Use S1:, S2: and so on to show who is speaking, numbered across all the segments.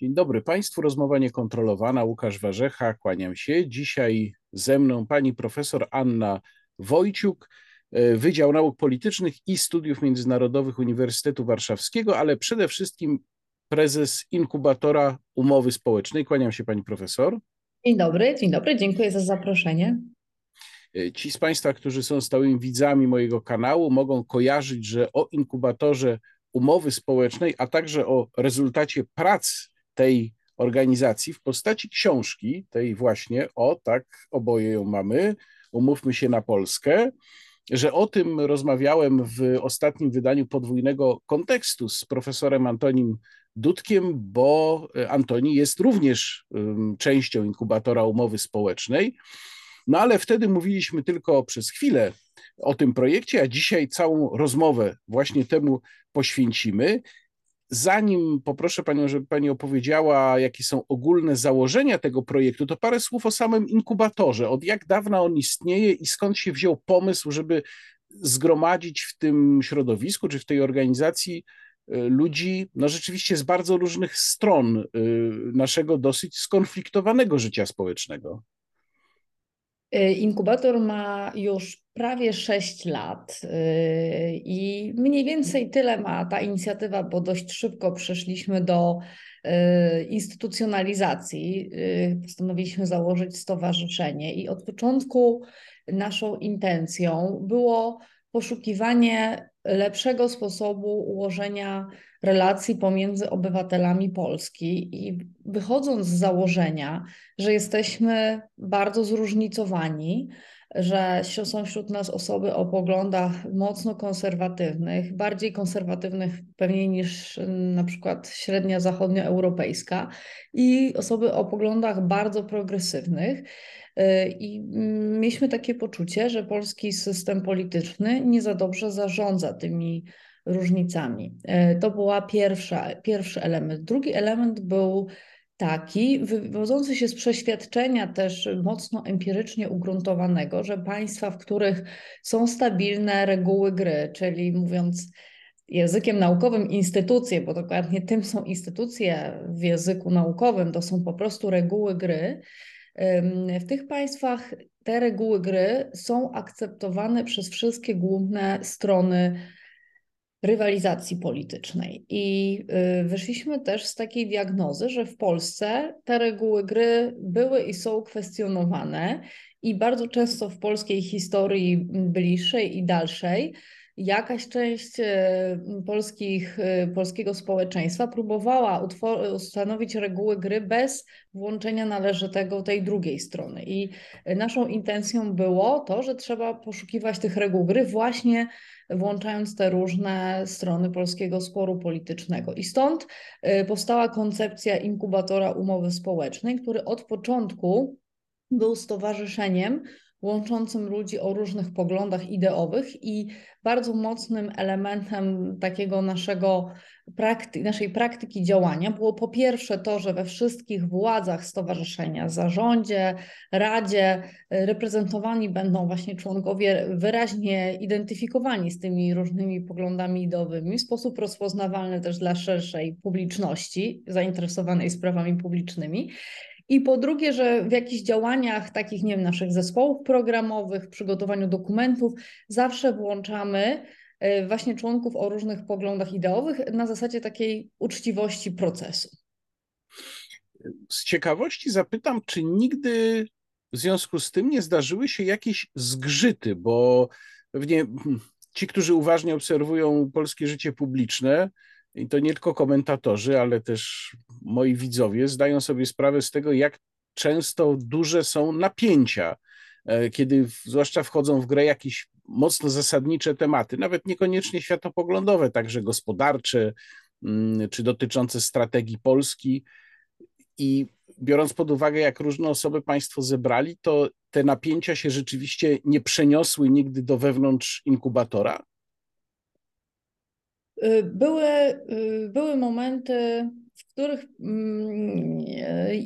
S1: Dzień dobry Państwu, rozmowa niekontrolowana. Łukasz Warzecha, kłaniam się. Dzisiaj ze mną pani profesor Anna Wojciuk, e, Wydział Nauk Politycznych i Studiów Międzynarodowych Uniwersytetu Warszawskiego, ale przede wszystkim prezes inkubatora umowy społecznej. Kłaniam się pani profesor.
S2: Dzień dobry, dzień dobry, dziękuję za zaproszenie.
S1: E, ci z Państwa, którzy są stałymi widzami mojego kanału, mogą kojarzyć, że o inkubatorze umowy społecznej, a także o rezultacie prac tej organizacji w postaci książki, tej właśnie, o tak, oboje ją mamy, umówmy się na Polskę, że o tym rozmawiałem w ostatnim wydaniu podwójnego kontekstu z profesorem Antonim Dudkiem, bo Antoni jest również częścią inkubatora umowy społecznej. No ale wtedy mówiliśmy tylko przez chwilę o tym projekcie, a dzisiaj całą rozmowę właśnie temu poświęcimy. Zanim poproszę Panią, żeby Pani opowiedziała, jakie są ogólne założenia tego projektu, to parę słów o samym inkubatorze. Od jak dawna on istnieje i skąd się wziął pomysł, żeby zgromadzić w tym środowisku czy w tej organizacji y, ludzi, no rzeczywiście z bardzo różnych stron y, naszego dosyć skonfliktowanego życia społecznego.
S2: Y, inkubator ma już prawie 6 lat y, i mniej więcej tyle ma ta inicjatywa, bo dość szybko przeszliśmy do y, instytucjonalizacji. Postanowiliśmy założyć stowarzyszenie i od początku naszą intencją było poszukiwanie lepszego sposobu ułożenia relacji pomiędzy obywatelami Polski i wychodząc z założenia, że jesteśmy bardzo zróżnicowani, że są wśród nas osoby o poglądach mocno konserwatywnych, bardziej konserwatywnych pewnie niż na przykład średnia zachodnioeuropejska i osoby o poglądach bardzo progresywnych. Y, I mieliśmy takie poczucie, że polski system polityczny nie za dobrze zarządza tymi różnicami. Y, to była pierwsza, pierwszy element. Drugi element był taki, wywodzący się z przeświadczenia też mocno empirycznie ugruntowanego, że państwa, w których są stabilne reguły gry, czyli mówiąc językiem naukowym instytucje, bo dokładnie tym są instytucje w języku naukowym, to są po prostu reguły gry, w tych państwach te reguły gry są akceptowane przez wszystkie główne strony rywalizacji politycznej. I y, wyszliśmy też z takiej diagnozy, że w Polsce te reguły gry były i są kwestionowane, i bardzo często w polskiej historii bliższej i dalszej jakaś część e, polskich, e, polskiego społeczeństwa próbowała ustanowić reguły gry bez włączenia należytego tej drugiej strony. I naszą intencją było to, że trzeba poszukiwać tych reguł gry właśnie włączając te różne strony polskiego sporu politycznego. I stąd e, powstała koncepcja inkubatora umowy społecznej, który od początku był stowarzyszeniem, łączącym ludzi o różnych poglądach ideowych i bardzo mocnym elementem takiego naszego prakty naszej praktyki działania było po pierwsze to, że we wszystkich władzach stowarzyszenia, zarządzie, radzie reprezentowani będą właśnie członkowie wyraźnie identyfikowani z tymi różnymi poglądami ideowymi w sposób rozpoznawalny też dla szerszej publiczności zainteresowanej sprawami publicznymi. I po drugie, że w jakichś działaniach takich, nie wiem, naszych zespołów programowych, przygotowaniu dokumentów zawsze włączamy e, właśnie członków o różnych poglądach ideowych na zasadzie takiej uczciwości procesu.
S1: Z ciekawości zapytam, czy nigdy w związku z tym nie zdarzyły się jakieś zgrzyty, bo pewnie ci, którzy uważnie obserwują polskie życie publiczne, i to nie tylko komentatorzy, ale też moi widzowie zdają sobie sprawę z tego, jak często duże są napięcia, e, kiedy zwłaszcza wchodzą w grę jakieś mocno zasadnicze tematy, nawet niekoniecznie światopoglądowe, także gospodarcze mm, czy dotyczące strategii Polski. I biorąc pod uwagę, jak różne osoby Państwo zebrali, to te napięcia się rzeczywiście nie przeniosły nigdy do wewnątrz inkubatora?
S2: Y, były, y, były momenty, w których mm,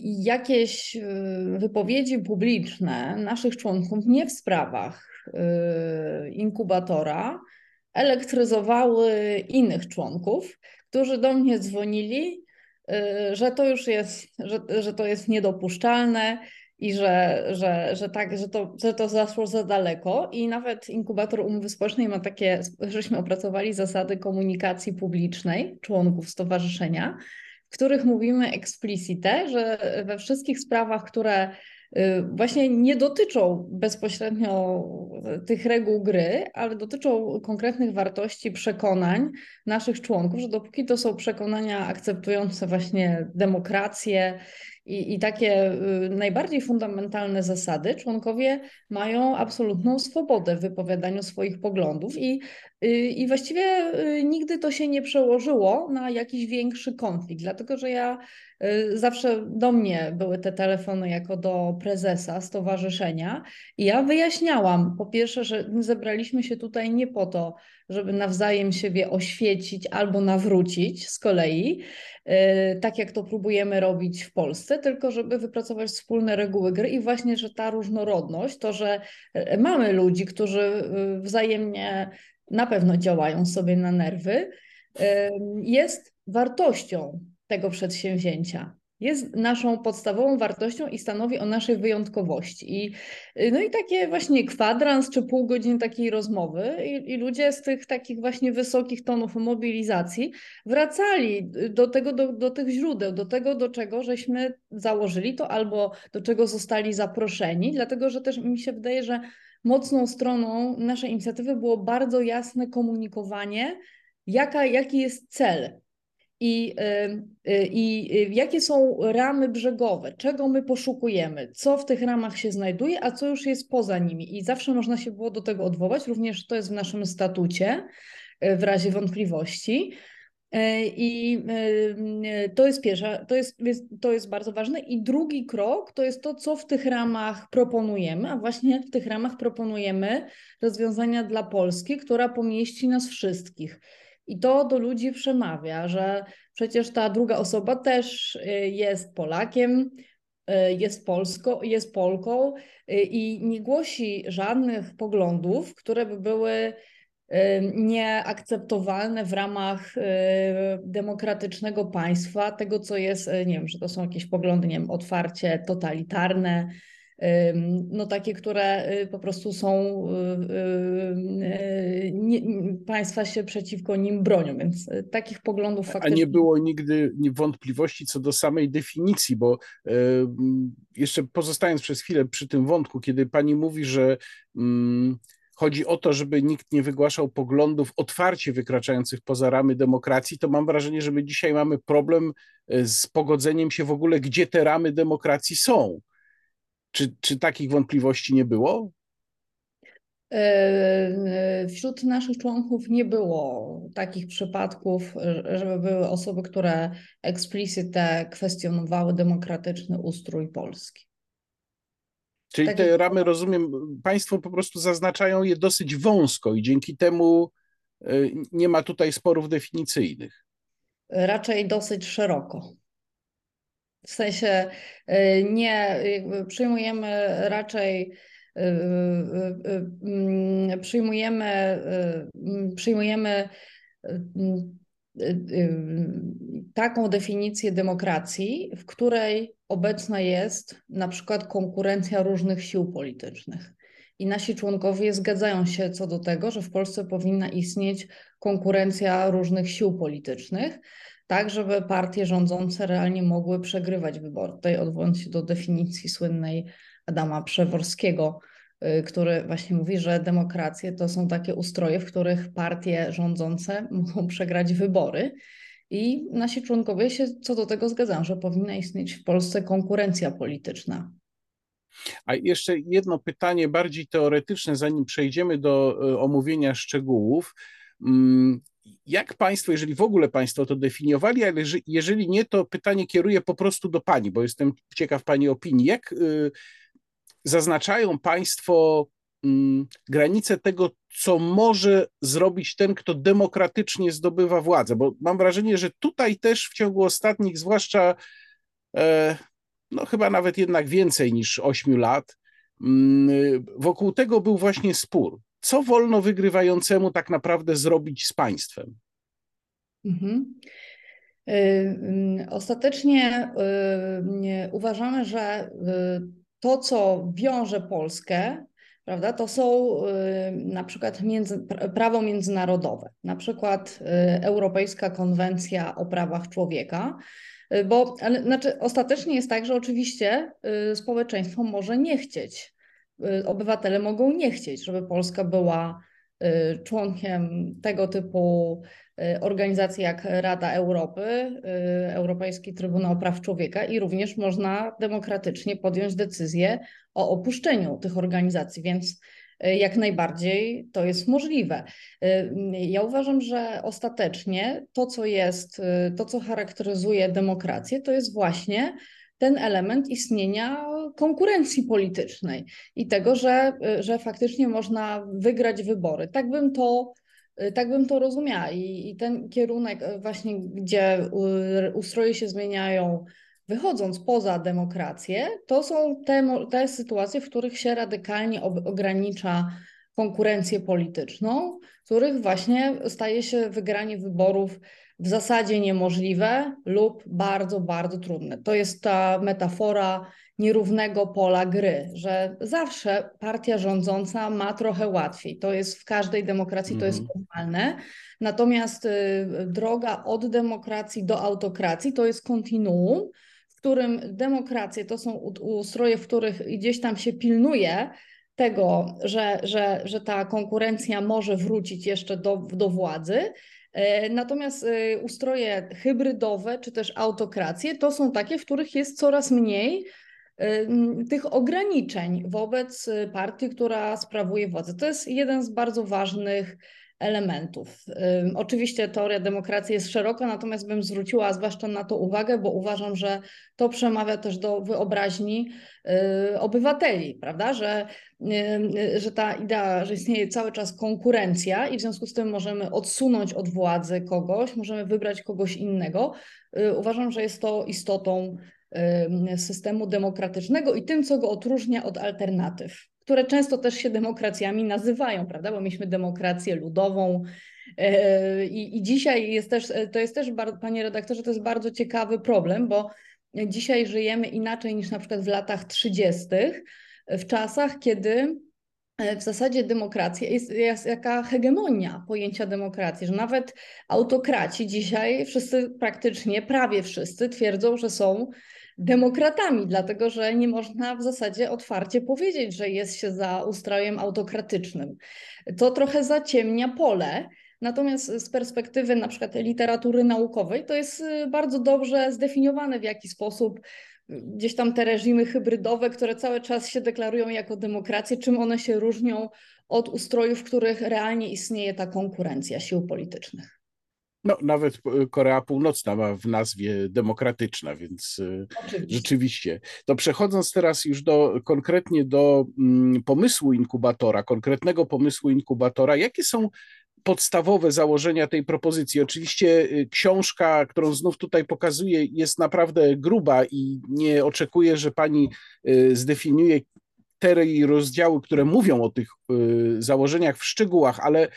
S2: jakieś y, wypowiedzi publiczne naszych członków nie w sprawach inkubatora elektryzowały innych członków, którzy do mnie dzwonili że to już jest, że, że to jest niedopuszczalne i że, że, że tak, że to, że to zaszło za daleko. I nawet inkubator umowy społecznej ma takie, żeśmy opracowali zasady komunikacji publicznej członków stowarzyszenia, w których mówimy explicite, że we wszystkich sprawach, które Y, właśnie nie dotyczą bezpośrednio tych reguł gry, ale dotyczą konkretnych wartości, przekonań naszych członków, że dopóki to są przekonania akceptujące właśnie demokrację i, i takie y, najbardziej fundamentalne zasady, członkowie mają absolutną swobodę w wypowiadaniu swoich poglądów i, i właściwie nigdy to się nie przełożyło na jakiś większy konflikt, dlatego że ja Y, zawsze do mnie były te telefony jako do prezesa stowarzyszenia i ja wyjaśniałam, po pierwsze, że zebraliśmy się tutaj nie po to, żeby nawzajem siebie oświecić albo nawrócić z kolei, y, tak jak to próbujemy robić w Polsce, tylko żeby wypracować wspólne reguły gry i właśnie, że ta różnorodność, to, że y, mamy ludzi, którzy wzajemnie na pewno działają sobie na nerwy, jest wartością tego przedsięwzięcia. Jest naszą podstawową wartością i stanowi o naszej wyjątkowości. I, no i takie właśnie kwadrans czy pół godziny takiej rozmowy i, i, ludzie z tych takich właśnie wysokich tonów mobilizacji wracali do tego, do, do tych źródeł, do tego, do czego żeśmy założyli to albo do czego zostali zaproszeni, dlatego że też mi się wydaje, że mocną stroną naszej inicjatywy było bardzo jasne komunikowanie, jaka, jaki jest cel i, y, y, i y, jakie są ramy brzegowe, czego my poszukujemy, co w tych ramach się znajduje, a co już jest poza nimi. I zawsze można się było do tego odwołać, również to jest w naszym statucie w razie wątpliwości. I to jest pierwsza, to jest, to jest bardzo ważne. I drugi krok to jest to, co w tych ramach proponujemy, a właśnie w tych ramach proponujemy rozwiązania dla Polski, która pomieści nas wszystkich. I to do ludzi przemawia, że przecież ta druga osoba też y, jest Polakiem, jest, Polsko, jest Polką i nie głosi żadnych poglądów, które by były nieakceptowalne w ramach demokratycznego państwa, tego co jest, nie wiem, że to są jakieś poglądy, nie wiem, otwarcie totalitarne, no takie, które y, po prostu są, y, y, nie, państwa się przeciwko nim bronią, więc takich poglądów
S1: faktycznie... A nie było nigdy wątpliwości co do samej definicji, bo jeszcze pozostając przez chwilę przy tym wątku, kiedy pani mówi, że mm, chodzi o to, żeby nikt nie wygłaszał poglądów otwarcie wykraczających poza ramy demokracji, to mam wrażenie, że my dzisiaj mamy problem z pogodzeniem się w ogóle, gdzie te ramy demokracji są czy, czy takich wątpliwości nie było?
S2: E, e, wśród naszych członków nie było takich przypadków, żeby były osoby, które eksplicite kwestionowały demokratyczny ustrój Polski.
S1: Czyli Takich... te ramy, rozumiem, Państwo po prostu zaznaczają je dosyć wąsko i dzięki temu e, nie ma tutaj sporów definicyjnych.
S2: Raczej dosyć szeroko. W sensie y, nie przyjmujemy raczej y, y, mm, przyjmujemy, mm, przyjmujemy taką definicję demokracji, w której obecna jest na przykład konkurencja różnych sił politycznych. I nasi członkowie zgadzają się co do tego, że w Polsce powinna istnieć konkurencja różnych sił politycznych tak żeby partie rządzące realnie mogły przegrywać wybory. Tutaj odwołując się do definicji słynnej Adama Przeworskiego, y, który właśnie mówi, że demokracje to są takie ustroje, w których partie rządzące mogą przegrać wybory. I nasi członkowie się co do tego zgadzają, że powinna istnieć w Polsce konkurencja polityczna.
S1: A jeszcze jedno pytanie bardziej teoretyczne, zanim przejdziemy do y, omówienia szczegółów. Mm, jak Państwo, jeżeli w ogóle Państwo to definiowali, ale jeżeli nie, to pytanie kieruję po prostu do Pani, bo jestem ciekaw Pani opinii. Jak y, zaznaczają Państwo y, granice tego, co może zrobić ten, kto demokratycznie zdobywa władzę? Bo mam wrażenie, że tutaj też w ciągu ostatnich, zwłaszcza e, no chyba nawet jednak więcej niż 8 lat, mm, wokół tego był właśnie spór co wolno wygrywającemu tak naprawdę zrobić z państwem?
S2: Mhm. Ostatecznie uważamy, że to, co wiąże Polskę, prawda, to są na przykład między, prawo międzynarodowe, na przykład Europejska Konwencja o Prawach Człowieka, bo ale, znaczy, ostatecznie jest tak, że oczywiście społeczeństwo może nie chcieć, obywatele mogą nie chcieć, żeby Polska była członkiem tego typu Y, organizacje jak Rada Europy, y, Europejski Trybunał Praw Człowieka i również można demokratycznie podjąć decyzję o opuszczeniu tych organizacji, więc y, jak najbardziej to jest możliwe. Ja uważam, że ostatecznie to, co jest, to, co charakteryzuje demokrację, to jest właśnie ten element istnienia konkurencji politycznej i tego, że, że faktycznie można wygrać wybory. Tak bym to tak bym to rozumiała I, i ten kierunek właśnie, gdzie ustroje się zmieniają, wychodząc poza demokrację, to są te, te sytuacje, w których się radykalnie ogranicza konkurencję polityczną, w których właśnie staje się wygranie wyborów w zasadzie niemożliwe lub bardzo, bardzo trudne. To jest ta metafora nierównego pola gry, że zawsze partia rządząca ma trochę łatwiej. To jest w każdej demokracji, to jest mhm. normalne. Natomiast y, droga od demokracji do autokracji to jest kontinuum, w którym demokracje to są ustroje, w których gdzieś tam się pilnuje tego, że, że, że ta konkurencja może wrócić jeszcze do, do władzy. E, natomiast y, ustroje hybrydowe czy też autokracje to są takie, w których jest coraz mniej tych ograniczeń wobec partii, która sprawuje władzę. To jest jeden z bardzo ważnych elementów. Oczywiście teoria demokracji jest szeroka, natomiast bym zwróciła zwłaszcza na to uwagę, bo uważam, że to przemawia też do wyobraźni y, obywateli, prawda, że, że ta idea, że istnieje cały czas konkurencja i w związku z tym możemy odsunąć od władzy kogoś, możemy wybrać kogoś innego. Y, uważam, że jest to istotą systemu demokratycznego i tym, co go odróżnia od alternatyw, które często też się demokracjami nazywają, prawda? Bo mieliśmy demokrację ludową. E, I, i dzisiaj jest też, to jest też, panie redaktorze, to jest bardzo ciekawy problem, bo dzisiaj żyjemy inaczej niż na przykład w latach 30., w czasach, kiedy e, w zasadzie demokracja jest, jest jaka hegemonia pojęcia demokracji, że nawet autokraci dzisiaj wszyscy praktycznie, prawie wszyscy twierdzą, że są demokratami, dlatego że nie można w zasadzie otwarcie powiedzieć, że jest się za ustrojem autokratycznym. To trochę zaciemnia pole. Natomiast z perspektywy na przykład literatury naukowej to jest y, bardzo dobrze zdefiniowane, w jaki sposób y, gdzieś tam te reżimy hybrydowe, które cały czas się deklarują jako demokracje, czym one się różnią od ustrojów, w których realnie istnieje ta konkurencja sił politycznych.
S1: No, nawet Korea Północna ma w nazwie demokratyczna, więc e, Oczywiście. rzeczywiście. To przechodząc teraz już do, konkretnie do mm, pomysłu inkubatora, konkretnego pomysłu inkubatora, jakie są podstawowe założenia tej propozycji. Oczywiście e, książka, którą znów tutaj pokazuję, jest naprawdę gruba i nie oczekuję, że pani e, zdefiniuje te rozdziały, które mówią o tych założeniach w szczegółach, ale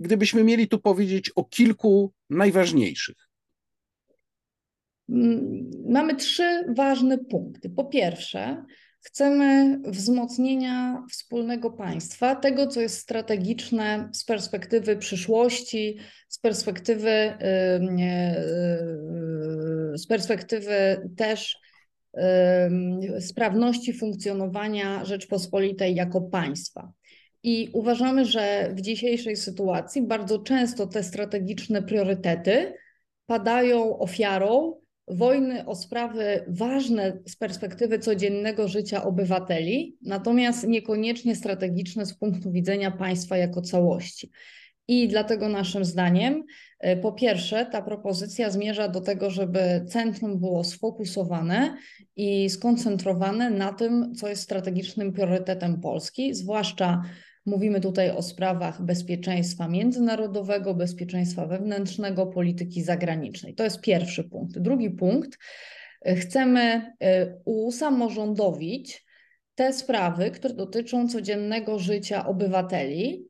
S1: gdybyśmy mieli tu powiedzieć o kilku najważniejszych?
S2: Mm, mamy trzy ważne punkty. Po pierwsze, chcemy wzmocnienia wspólnego państwa, tego, co jest strategiczne z perspektywy przyszłości, z perspektywy, z perspektywy też sprawności funkcjonowania Rzeczpospolitej jako państwa. I uważamy, że w dzisiejszej sytuacji bardzo często te strategiczne priorytety padają ofiarą wojny o sprawy ważne z perspektywy codziennego życia obywateli, natomiast niekoniecznie strategiczne z punktu widzenia państwa jako całości. I dlatego naszym zdaniem, e, po pierwsze, ta propozycja zmierza do tego, żeby centrum było sfokusowane i skoncentrowane na tym, co jest strategicznym priorytetem Polski, zwłaszcza Mówimy tutaj o sprawach bezpieczeństwa międzynarodowego, bezpieczeństwa wewnętrznego, polityki zagranicznej. To jest pierwszy punkt. Drugi punkt. Chcemy y, usamorządowić te sprawy, które dotyczą codziennego życia obywateli,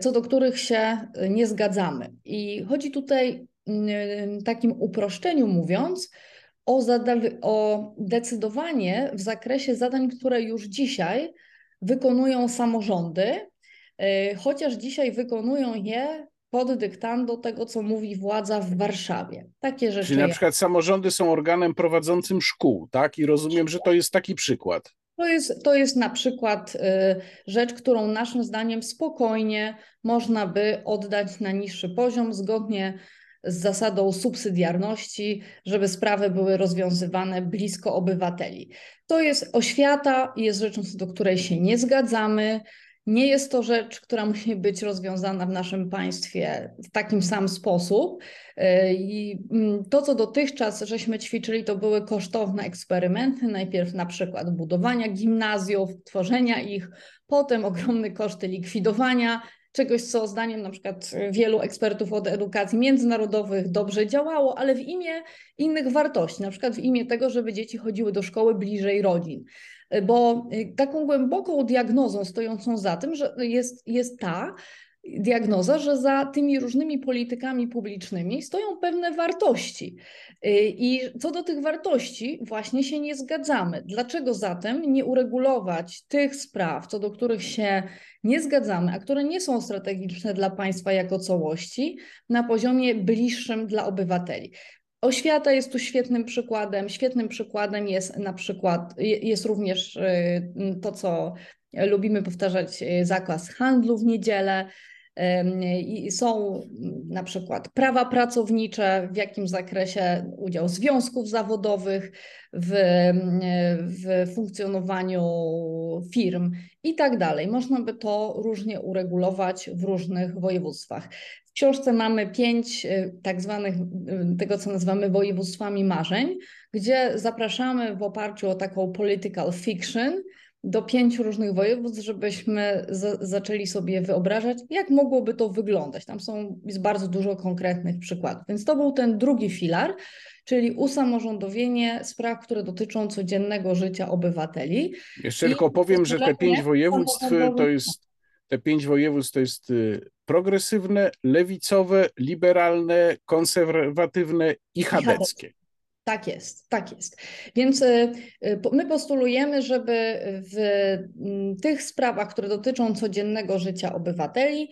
S2: co do których się nie zgadzamy. I chodzi tutaj takim uproszczeniu mówiąc, o, o decydowanie w zakresie zadań, które już dzisiaj wykonują samorządy, chociaż dzisiaj wykonują je pod dyktando tego, co mówi władza w Warszawie. Takie rzeczy.
S1: Czyli na przykład samorządy są organem prowadzącym szkół, tak? I rozumiem, że to jest taki przykład.
S2: To jest, to jest na przykład y, rzecz, którą naszym zdaniem spokojnie można by oddać na niższy poziom, zgodnie z zasadą subsydiarności, żeby sprawy były rozwiązywane blisko obywateli. To jest oświata, jest rzeczą, do której się nie zgadzamy. Nie jest to rzecz, która musi być rozwiązana w naszym państwie w takim sam sposób. E, I mm, to, co dotychczas żeśmy ćwiczyli, to były kosztowne eksperymenty. Najpierw na przykład budowania gimnazjów, tworzenia ich, potem ogromne koszty likwidowania czegoś, co zdaniem na przykład wielu ekspertów od edukacji międzynarodowych dobrze działało, ale w imię innych wartości, na przykład w imię tego, żeby dzieci chodziły do szkoły bliżej rodzin. Bo y, taką głęboką diagnozą stojącą za tym, że jest, jest ta, diagnoza, że za tymi różnymi politykami publicznymi stoją pewne wartości. Y, I co do tych wartości właśnie się nie zgadzamy. Dlaczego zatem nie uregulować tych spraw, co do których się nie zgadzamy, a które nie są strategiczne dla państwa jako całości, na poziomie bliższym dla obywateli? Oświata jest tu świetnym przykładem. Świetnym przykładem jest na przykład, jest również y, to, co lubimy powtarzać, y, zakaz handlu w niedzielę. I są na przykład prawa pracownicze, w jakim zakresie udział związków zawodowych w, w funkcjonowaniu firm i tak dalej. Można by to różnie uregulować w różnych województwach. W książce mamy pięć y, tak zwanych, tego co nazywamy województwami marzeń, gdzie zapraszamy w oparciu o taką political fiction, do pięciu różnych województw, żebyśmy zaczęli sobie wyobrażać, jak mogłoby to wyglądać. Tam są, jest bardzo dużo konkretnych przykładów. Więc to był ten drugi filar, czyli usamorządowienie spraw, które dotyczą codziennego życia obywateli.
S1: Jeszcze I tylko powiem, że te pięć województw to jest te pięć województw to jest y, progresywne, lewicowe, liberalne, konserwatywne i chadeckie.
S2: Tak jest, tak jest. Więc y, y, my postulujemy, żeby w mm, tych sprawach, które dotyczą codziennego życia obywateli,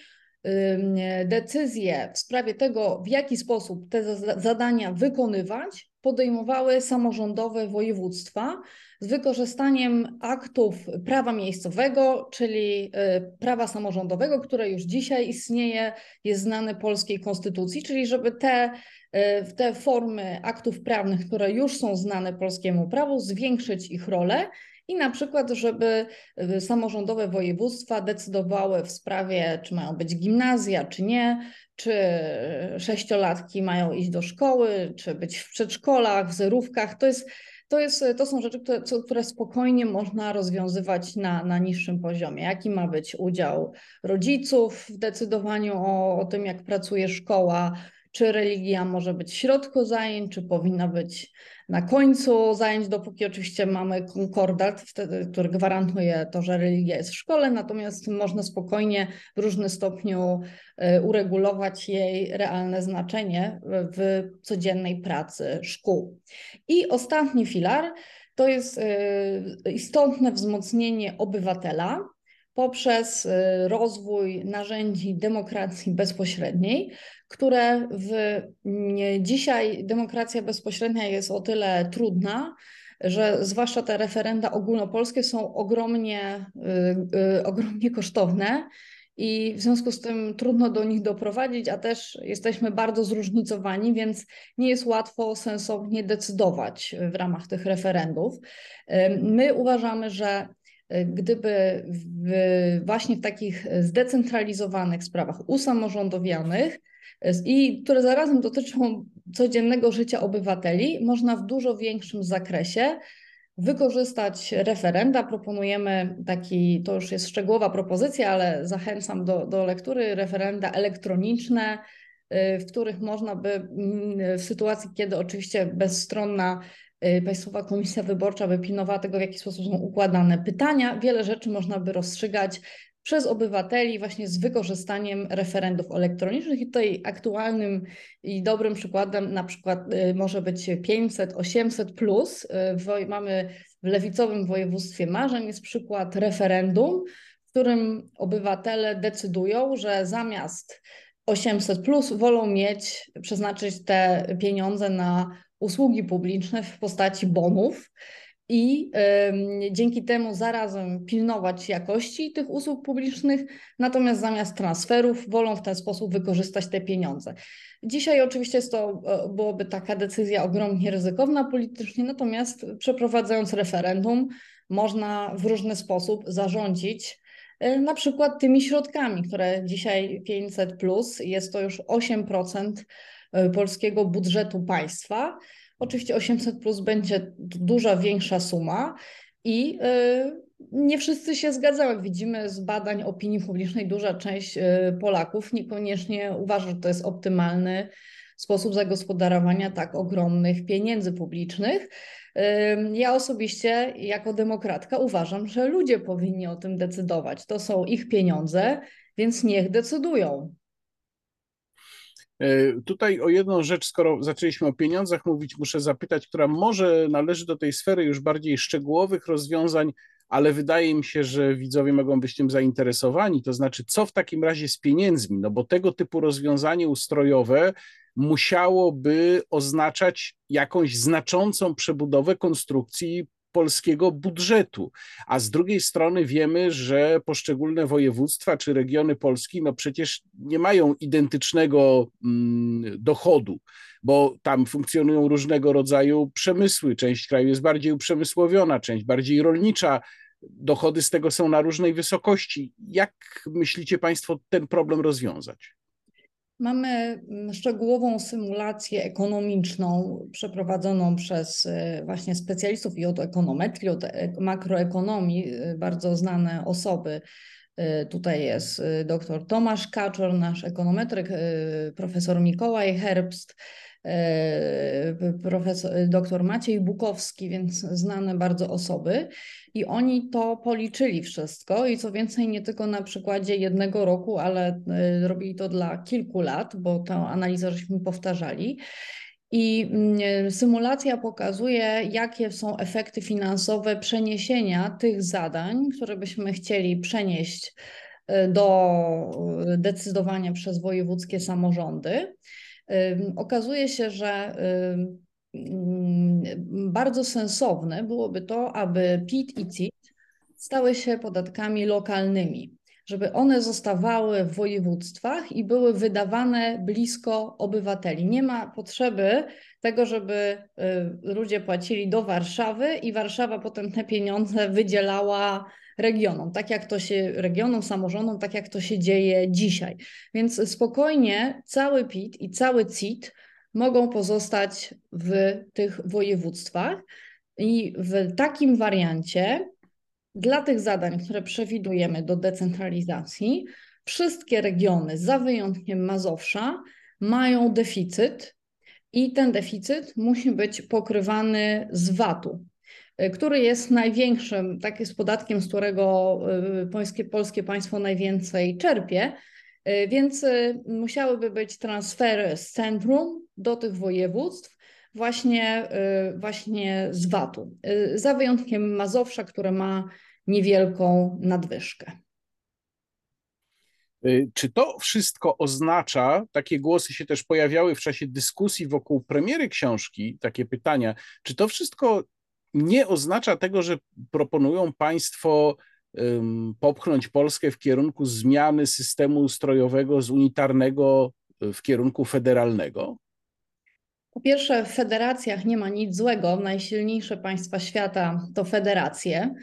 S2: decyzje w sprawie tego, w jaki sposób te zadania wykonywać, podejmowały samorządowe województwa z wykorzystaniem aktów prawa miejscowego, czyli y, prawa samorządowego, które już dzisiaj istnieje, jest znane polskiej konstytucji, czyli żeby te w te formy aktów prawnych, które już są znane polskiemu prawu, zwiększyć ich rolę i na przykład, żeby y, samorządowe województwa decydowały w sprawie, czy mają być gimnazja, czy nie, czy sześciolatki mają iść do szkoły, czy być w przedszkolach, w zerówkach. To, jest, to, jest, to są rzeczy, które, które spokojnie można rozwiązywać na, na niższym poziomie. Jaki ma być udział rodziców w decydowaniu o, o tym, jak pracuje szkoła, czy religia może być w środku zajęć, czy powinna być na końcu zajęć, dopóki oczywiście mamy konkordat, wtedy, który gwarantuje to, że religia jest w szkole, natomiast można spokojnie w różnym stopniu y, uregulować jej realne znaczenie w codziennej pracy szkół. I ostatni filar to jest y, istotne wzmocnienie obywatela, poprzez y, rozwój narzędzi demokracji bezpośredniej, które w, dzisiaj demokracja bezpośrednia jest o tyle trudna, że zwłaszcza te referenda ogólnopolskie są ogromnie, y, y, ogromnie kosztowne i w związku z tym trudno do nich doprowadzić, a też jesteśmy bardzo zróżnicowani, więc nie jest łatwo sensownie decydować w ramach tych referendów. My uważamy, że gdyby w, właśnie w takich zdecentralizowanych sprawach usamorządowianych i które zarazem dotyczą codziennego życia obywateli, można w dużo większym zakresie wykorzystać referenda. Proponujemy taki, to już jest szczegółowa propozycja, ale zachęcam do, do lektury, referenda elektroniczne, w których można by mm, w sytuacji, kiedy oczywiście bezstronna Y, Państwowa Komisja Wyborcza by pilnowała tego, w jaki sposób są układane pytania. Wiele rzeczy można by rozstrzygać przez obywateli właśnie z wykorzystaniem referendów elektronicznych i tutaj aktualnym i dobrym przykładem na przykład y, może być 500, 800 plus. Y, mamy w lewicowym województwie Marzeń jest przykład referendum, w którym obywatele decydują, że zamiast 800 plus wolą mieć, przeznaczyć te pieniądze na usługi publiczne w postaci bonów i y, dzięki temu zarazem pilnować jakości tych usług publicznych, natomiast zamiast transferów wolą w ten sposób wykorzystać te pieniądze. Dzisiaj oczywiście jest to, e, byłoby taka decyzja ogromnie ryzykowna politycznie, natomiast przeprowadzając referendum można w różny sposób zarządzić e, na przykład tymi środkami, które dzisiaj 500 plus jest to już 8% e, polskiego budżetu państwa. Oczywiście 800 plus będzie duża, większa suma i y, nie wszyscy się zgadzają. Jak widzimy z badań opinii publicznej, duża część y, Polaków niekoniecznie uważa, że to jest optymalny sposób zagospodarowania tak ogromnych pieniędzy publicznych. Y, ja osobiście, jako demokratka, uważam, że ludzie powinni o tym decydować. To są ich pieniądze, więc niech decydują.
S1: E, tutaj o jedną rzecz, skoro zaczęliśmy o pieniądzach mówić, muszę zapytać, która może należy do tej sfery już bardziej szczegółowych rozwiązań, ale wydaje mi się, że widzowie mogą być tym zainteresowani. To znaczy, co w takim razie z pieniędzmi? No bo tego typu rozwiązanie ustrojowe musiałoby oznaczać jakąś znaczącą przebudowę konstrukcji polskiego budżetu. A z drugiej strony wiemy, że poszczególne województwa czy regiony Polski no przecież nie mają identycznego mm, dochodu, bo tam funkcjonują różnego rodzaju przemysły. Część kraju jest bardziej uprzemysłowiona, część bardziej rolnicza. Dochody z tego są na różnej wysokości. Jak myślicie Państwo ten problem rozwiązać?
S2: Mamy mm, szczegółową symulację ekonomiczną przeprowadzoną przez y, właśnie specjalistów i od ekonometrii, od e, makroekonomii, y, bardzo znane osoby. Y, tutaj jest dr Tomasz Kaczor, nasz ekonometryk, profesor Mikołaj Herbst, profesor, dr Maciej Bukowski, więc znane bardzo osoby. I oni to policzyli wszystko i co więcej, nie tylko na przykładzie jednego roku, ale y, robili to dla kilku lat, bo tę analizę żeśmy powtarzali. I mm, symulacja pokazuje, jakie są efekty finansowe przeniesienia tych zadań, które byśmy chcieli przenieść y, do decydowania przez wojewódzkie samorządy. Okazuje się, że bardzo sensowne byłoby to, aby PIT i CIT stały się podatkami lokalnymi, żeby one zostawały w województwach i były wydawane blisko obywateli. Nie ma potrzeby tego, żeby y, ludzie płacili do Warszawy i Warszawa potem te pieniądze wydzielała regionom, tak jak to się, regionom, samorządom, tak jak to się dzieje dzisiaj. Więc spokojnie cały PIT i cały CIT mogą pozostać w tych województwach. I w takim wariancie, dla tych zadań, które przewidujemy do decentralizacji, wszystkie regiony, za wyjątkiem Mazowsza, mają deficyt i ten deficyt musi być pokrywany z VAT-u, który jest największym, tak jest podatkiem, z którego y, polskie, polskie państwo najwięcej czerpie, y, więc y, musiałyby być transfery z centrum do tych województw właśnie, y, właśnie z VAT-u, y, za wyjątkiem Mazowsza, które ma niewielką nadwyżkę.
S1: Y, czy to wszystko oznacza, takie głosy się też pojawiały w czasie dyskusji wokół premiery książki, takie pytania, czy to wszystko nie oznacza tego, że proponują Państwo popchnąć Polskę w kierunku zmiany systemu ustrojowego z unitarnego w kierunku federalnego?
S2: Po pierwsze, w federacjach nie ma nic złego. Najsilniejsze państwa świata to federacje.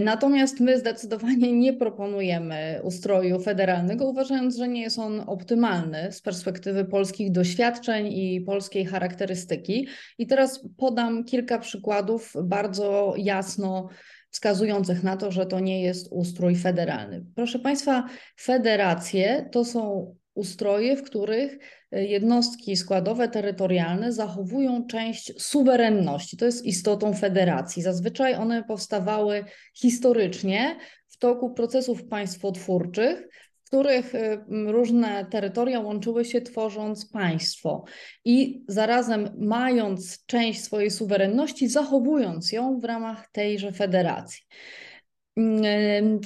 S2: Natomiast my zdecydowanie nie proponujemy ustroju federalnego, uważając, że nie jest on optymalny z perspektywy polskich doświadczeń i polskiej charakterystyki. I teraz podam kilka przykładów bardzo jasno wskazujących na to, że to nie jest ustrój federalny. Proszę Państwa, federacje to są ustroje, w których jednostki składowe terytorialne zachowują część suwerenności. To jest istotą federacji. Zazwyczaj one powstawały historycznie w toku procesów państwotwórczych, w których y, różne terytoria łączyły się tworząc państwo i zarazem mając część swojej suwerenności, zachowując ją w ramach tejże federacji.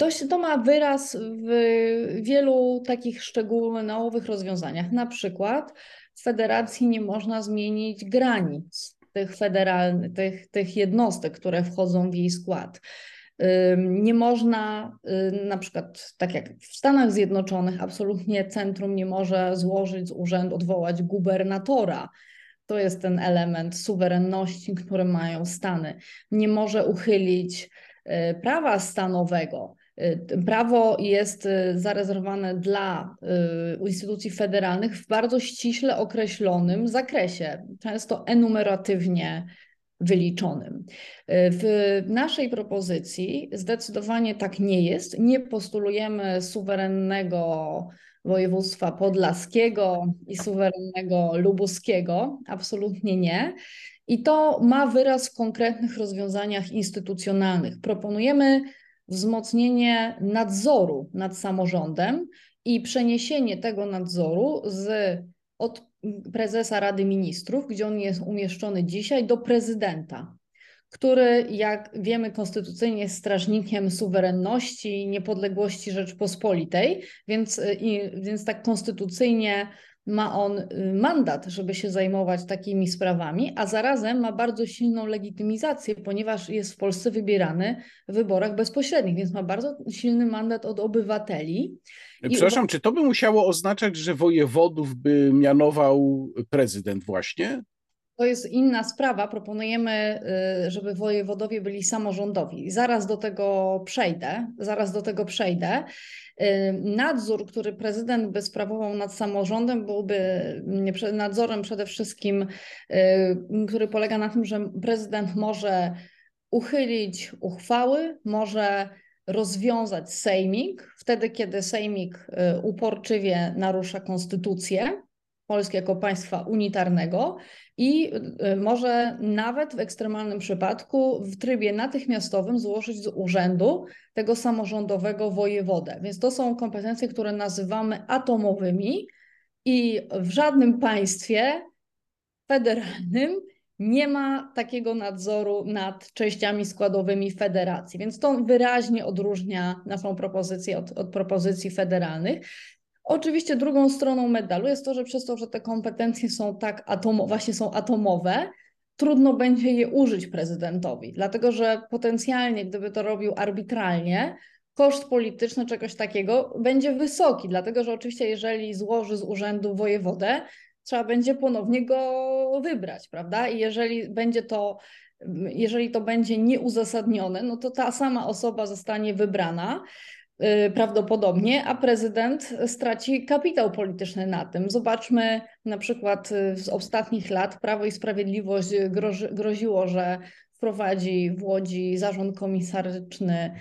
S2: Się, to ma wyraz w wielu takich szczegółowych rozwiązaniach. Na przykład w federacji nie można zmienić granic tych federalnych, tych, tych jednostek, które wchodzą w jej skład. Nie można, na przykład tak jak w Stanach Zjednoczonych, absolutnie centrum nie może złożyć z urzędu, odwołać gubernatora. To jest ten element suwerenności, który mają Stany. Nie może uchylić y, prawa stanowego. Y, prawo jest y, zarezerwowane dla instytucji federalnych w bardzo ściśle określonym zakresie, często enumeratywnie wyliczonym. W naszej propozycji zdecydowanie tak nie jest. Nie postulujemy suwerennego województwa podlaskiego i suwerennego lubuskiego, absolutnie nie. I to ma wyraz w konkretnych rozwiązaniach instytucjonalnych. Proponujemy wzmocnienie nadzoru nad samorządem i przeniesienie tego nadzoru z od prezesa Rady Ministrów, gdzie on jest umieszczony dzisiaj, do prezydenta, który, jak wiemy, konstytucyjnie jest strażnikiem suwerenności i niepodległości Rzeczpospolitej, więc, więc tak konstytucyjnie ma on y, mandat, żeby się zajmować takimi sprawami, a zarazem ma bardzo silną legitymizację, ponieważ jest w Polsce wybierany w wyborach bezpośrednich, więc ma bardzo silny mandat od obywateli.
S1: Przepraszam, I... czy to by musiało oznaczać, że wojewodów by mianował prezydent właśnie?
S2: To jest inna sprawa. Proponujemy, y, żeby wojewodowie byli samorządowi. Zaraz do tego przejdę. Zaraz do tego przejdę. Y, nadzór, który prezydent by sprawował nad samorządem, byłby nadzorem przede wszystkim, y, który polega na tym, że prezydent może uchylić uchwały, może rozwiązać sejmik, wtedy kiedy sejmik uporczywie narusza konstytucję Polski jako państwa unitarnego i y, może nawet w ekstremalnym przypadku w trybie natychmiastowym złożyć z urzędu tego samorządowego wojewodę. Więc to są kompetencje, które nazywamy atomowymi i w żadnym państwie federalnym nie ma takiego nadzoru nad częściami składowymi federacji, więc to wyraźnie odróżnia naszą propozycję od, od propozycji federalnych. Oczywiście drugą stroną medalu jest to, że przez to, że te kompetencje są tak właśnie są atomowe, trudno będzie je użyć prezydentowi, dlatego że potencjalnie, gdyby to robił arbitralnie, koszt polityczny czegoś takiego będzie wysoki, dlatego że oczywiście jeżeli złoży z urzędu wojewodę, trzeba będzie ponownie go wybrać, prawda? I jeżeli będzie to jeżeli to będzie nieuzasadnione, no to ta sama osoba zostanie wybrana. Y, prawdopodobnie, a prezydent straci kapitał polityczny na tym. Zobaczmy na przykład y, z ostatnich lat Prawo i Sprawiedliwość grozi, groziło, że wprowadzi w Łodzi zarząd komisaryczny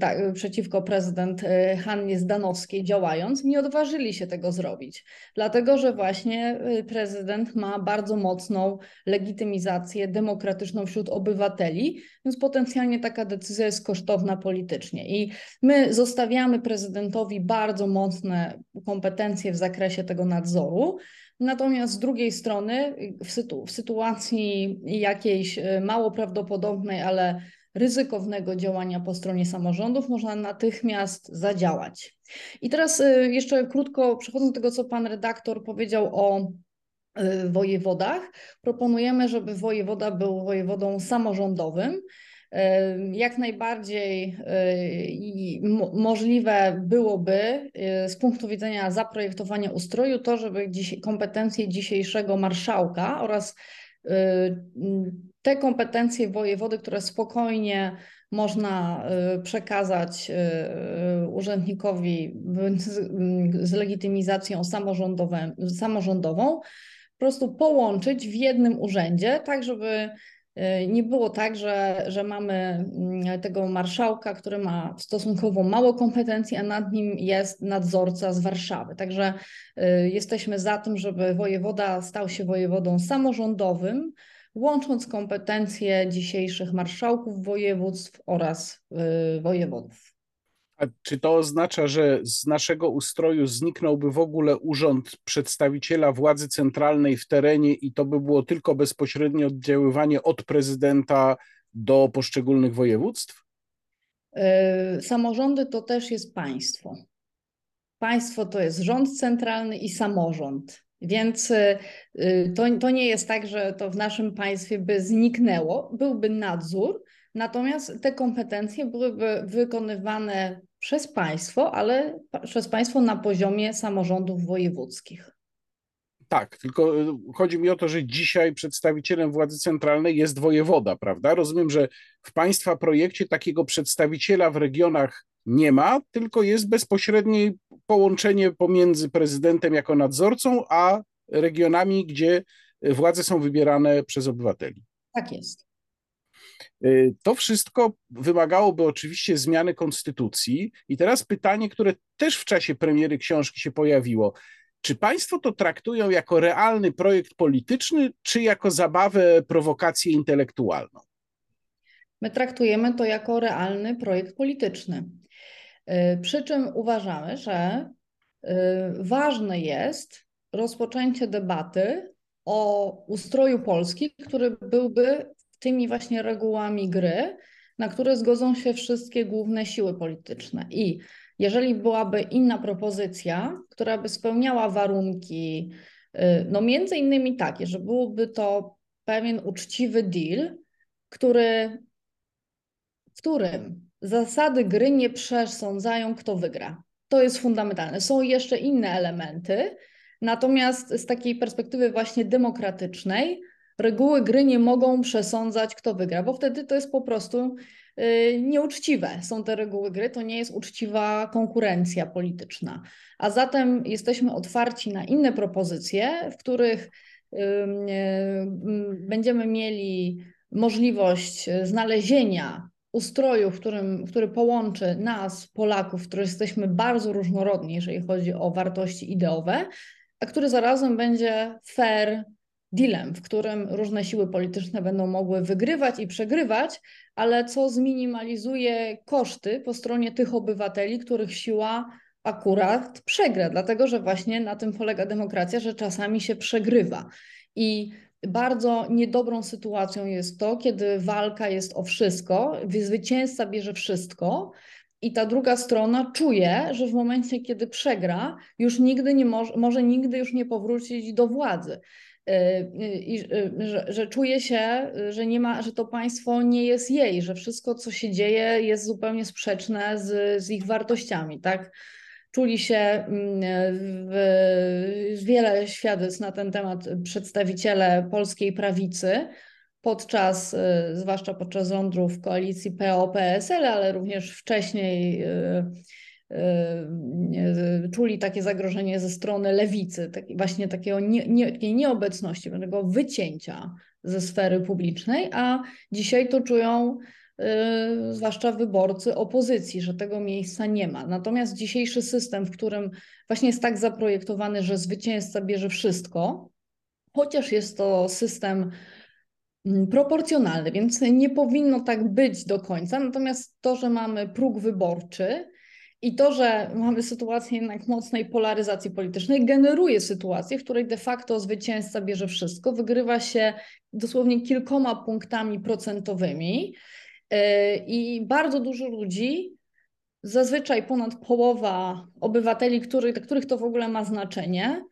S2: tak, przeciwko prezydent e, Hannie Zdanowskiej działając, nie odważyli się tego zrobić, dlatego że właśnie e, prezydent ma bardzo mocną legitymizację demokratyczną wśród obywateli, więc potencjalnie taka decyzja jest kosztowna politycznie. I my zostawiamy prezydentowi bardzo mocne kompetencje w zakresie tego nadzoru. Natomiast z drugiej strony, w, sytu w sytuacji jakiejś e, mało prawdopodobnej, ale ryzykownego działania po stronie samorządów można natychmiast zadziałać. I teraz e, jeszcze krótko przechodząc do tego, co pan redaktor powiedział o e, wojewodach, proponujemy, żeby wojewoda był wojewodą samorządowym. Jak najbardziej możliwe byłoby z punktu widzenia zaprojektowania ustroju to, żeby kompetencje dzisiejszego marszałka oraz te kompetencje wojewody, które spokojnie można przekazać urzędnikowi z legitymizacją samorządową, po prostu połączyć w jednym urzędzie, tak żeby Y, nie było tak, że, że mamy mm, tego marszałka, który ma stosunkowo mało kompetencji, a nad nim jest nadzorca z Warszawy. Także y, jesteśmy za tym, żeby wojewoda stał się wojewodą samorządowym, łącząc kompetencje dzisiejszych marszałków województw oraz y, wojewodów.
S1: A czy to oznacza, że z naszego ustroju zniknąłby w ogóle urząd przedstawiciela władzy centralnej w terenie i to by było tylko bezpośrednie oddziaływanie od prezydenta do poszczególnych województw?
S2: Y, samorządy to też jest państwo. Państwo to jest rząd centralny i samorząd. Więc y, to, to nie jest tak, że to w naszym państwie by zniknęło. Byłby nadzór, natomiast te kompetencje byłyby wykonywane przez państwo, ale przez państwo na poziomie samorządów wojewódzkich.
S1: Tak, tylko y, chodzi mi o to, że dzisiaj przedstawicielem władzy centralnej jest wojewoda, prawda? Rozumiem, że w państwa projekcie takiego przedstawiciela w regionach nie ma, tylko jest bezpośrednie połączenie pomiędzy prezydentem jako nadzorcą, a regionami, gdzie władze są wybierane przez obywateli.
S2: Tak jest.
S1: Y, to wszystko wymagałoby oczywiście zmiany konstytucji. I teraz pytanie, które też w czasie premiery książki się pojawiło. Czy państwo to traktują jako realny projekt polityczny, czy jako zabawę, prowokację intelektualną?
S2: My traktujemy to jako realny projekt polityczny. Y, przy czym uważamy, że y, ważne jest rozpoczęcie debaty o ustroju Polski, który byłby tymi właśnie regułami gry, na które zgodzą się wszystkie główne siły polityczne. I jeżeli byłaby inna propozycja, która by spełniała warunki, y, no między innymi takie, że byłoby to pewien uczciwy deal, który, w którym zasady gry nie przesądzają, kto wygra. To jest fundamentalne. Są jeszcze inne elementy, natomiast z takiej perspektywy właśnie demokratycznej, reguły gry nie mogą przesądzać, kto wygra, bo wtedy to jest po prostu yy, nieuczciwe. Są te reguły gry, to nie jest uczciwa konkurencja polityczna. A zatem jesteśmy otwarci na inne propozycje, w których yy, yy, będziemy mieli możliwość znalezienia ustroju, w którym, który połączy nas, Polaków, którzy jesteśmy bardzo różnorodni, jeżeli chodzi o wartości ideowe, a który zarazem będzie fair dealem, w którym różne siły polityczne będą mogły wygrywać i przegrywać, ale co zminimalizuje koszty po stronie tych obywateli, których siła akurat przegra, dlatego że właśnie na tym polega demokracja, że czasami się przegrywa. I bardzo niedobrą sytuacją jest to, kiedy walka jest o wszystko, zwycięzca bierze wszystko, i ta druga strona czuje, że w momencie, kiedy przegra, już nigdy nie może, może nigdy już nie powrócić do władzy. Y, I że, że czuje się, że nie ma, że to państwo nie jest jej, że wszystko, co się dzieje, jest zupełnie sprzeczne z, z ich wartościami, tak? Czuli się mm, w, wiele świadectw na ten temat przedstawiciele polskiej prawicy podczas, y, zwłaszcza podczas rządów koalicji PO-PSL, ale również wcześniej y, y, czuli takie zagrożenie ze strony lewicy, właśnie takiego nie, nie, takiej nieobecności, tego wycięcia ze sfery publicznej, a dzisiaj to czują zwłaszcza wyborcy opozycji, że tego miejsca nie ma. Natomiast dzisiejszy system, w którym właśnie jest tak zaprojektowany, że zwycięzca bierze wszystko, chociaż jest to system mm, proporcjonalny, więc nie powinno tak być do końca. Natomiast to, że mamy próg wyborczy i to, że mamy sytuację jednak mocnej polaryzacji politycznej, generuje sytuację, w której de facto zwycięzca bierze wszystko, wygrywa się dosłownie kilkoma punktami procentowymi. E, I bardzo dużo ludzi, zazwyczaj ponad połowa obywateli, który, dla których to w ogóle ma znaczenie,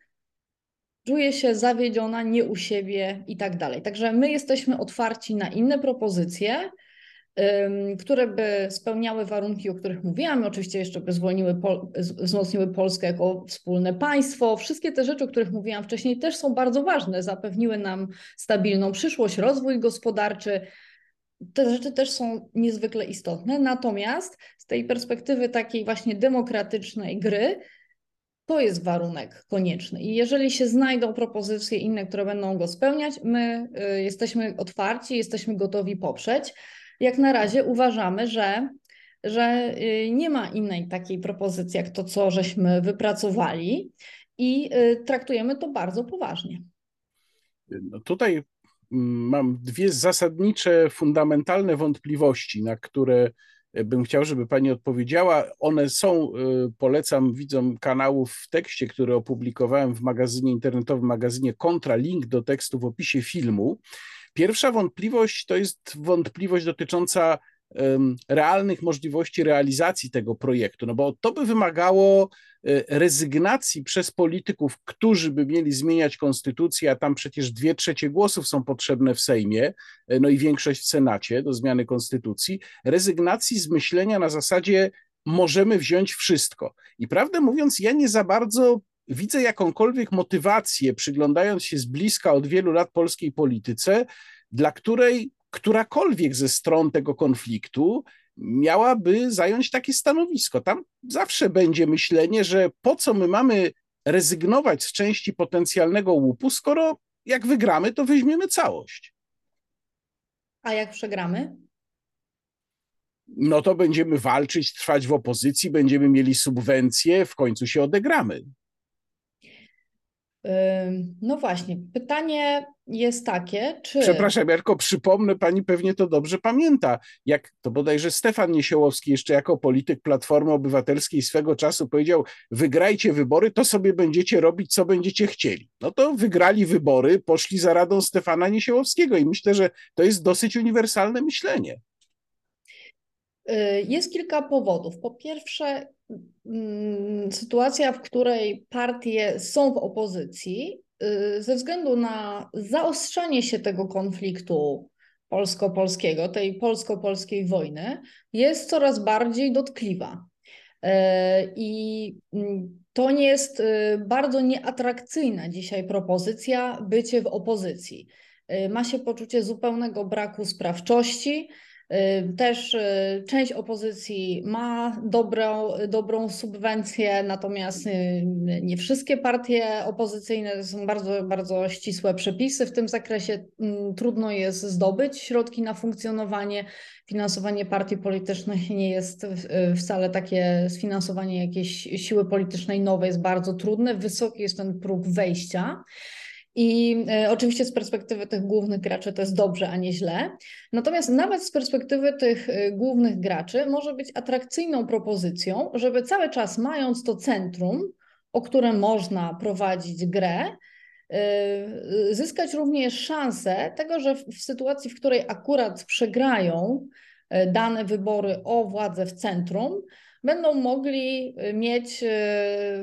S2: czuje się zawiedziona, nie u siebie i tak dalej. Także my jesteśmy otwarci na inne propozycje, które by spełniały warunki, o których mówiłam, oczywiście jeszcze by zwolniły, wzmocniły Polskę jako wspólne państwo. Wszystkie te rzeczy, o których mówiłam wcześniej, też są bardzo ważne. Zapewniły nam stabilną przyszłość, rozwój gospodarczy, te rzeczy też są niezwykle istotne. Natomiast z tej perspektywy takiej właśnie demokratycznej gry, To jest warunek konieczny. I jeżeli się znajdą propozycje inne, które będą go spełniać, my y, jesteśmy otwarci, jesteśmy gotowi poprzeć. Jak na razie uważamy, że, że y, nie ma innej takiej propozycji, jak to, co żeśmy wypracowali, i y, traktujemy to bardzo poważnie.
S1: No tutaj mam dwie zasadnicze, fundamentalne wątpliwości, na które bym chciał, żeby Pani odpowiedziała. One są, y, polecam widzom kanałów w tekście, który opublikowałem w magazynie internetowym, magazynie Kontra, link do tekstu w opisie filmu. Pierwsza wątpliwość to jest wątpliwość dotycząca realnych możliwości realizacji tego projektu, no bo to by wymagało e, rezygnacji przez polityków, którzy by mieli zmieniać konstytucję, a tam przecież dwie trzecie głosów są potrzebne w Sejmie, e, no i większość w Senacie do zmiany konstytucji, rezygnacji z myślenia na zasadzie możemy wziąć wszystko. I prawdę mówiąc, ja nie za bardzo widzę jakąkolwiek motywację, przyglądając się z bliska od wielu lat polskiej polityce, dla której którakolwiek ze stron tego konfliktu miałaby zająć takie stanowisko. Tam zawsze będzie myślenie, że po co my mamy rezygnować z części potencjalnego łupu, skoro jak wygramy, to weźmiemy całość.
S2: A jak przegramy?
S1: No to będziemy walczyć, trwać w opozycji, będziemy mieli subwencje, w końcu się odegramy.
S2: No właśnie, pytanie jest takie, czy...
S1: Przepraszam, Jarko, przypomnę, pani pewnie to dobrze pamięta, jak to bodajże Stefan Niesiołowski jeszcze jako polityk Platformy Obywatelskiej swego czasu powiedział, wygrajcie wybory, to sobie będziecie robić, co będziecie chcieli. No to wygrali wybory, poszli za radą Stefana Niesiołowskiego i myślę, że to jest dosyć uniwersalne myślenie.
S2: Y, jest kilka powodów. Po pierwsze, mm, sytuacja, w której partie są w opozycji, y, ze względu na zaostrzanie się tego konfliktu polsko-polskiego, tej polsko-polskiej wojny, jest coraz bardziej dotkliwa. Y, I mm, to nie jest bardzo nieatrakcyjna dzisiaj propozycja bycie w opozycji. Ma się poczucie zupełnego braku sprawczości, też y, część opozycji ma dobrą, dobrą subwencję, natomiast y, nie wszystkie partie opozycyjne są bardzo, bardzo ścisłe przepisy w tym zakresie. Trudno jest zdobyć środki na funkcjonowanie. Finansowanie partii politycznych nie jest wcale takie, sfinansowanie jakiejś siły politycznej nowej jest bardzo trudne. Wysoki jest ten próg wejścia. I e, oczywiście z perspektywy tych głównych graczy to jest dobrze, a nie źle. Natomiast nawet z perspektywy tych e, głównych graczy może być atrakcyjną propozycją, żeby cały czas mając to centrum, o które można prowadzić grę, e, zyskać również szansę tego, że w sytuacji, w której akurat przegrają dane wybory o władzę w centrum, będą mogli mieć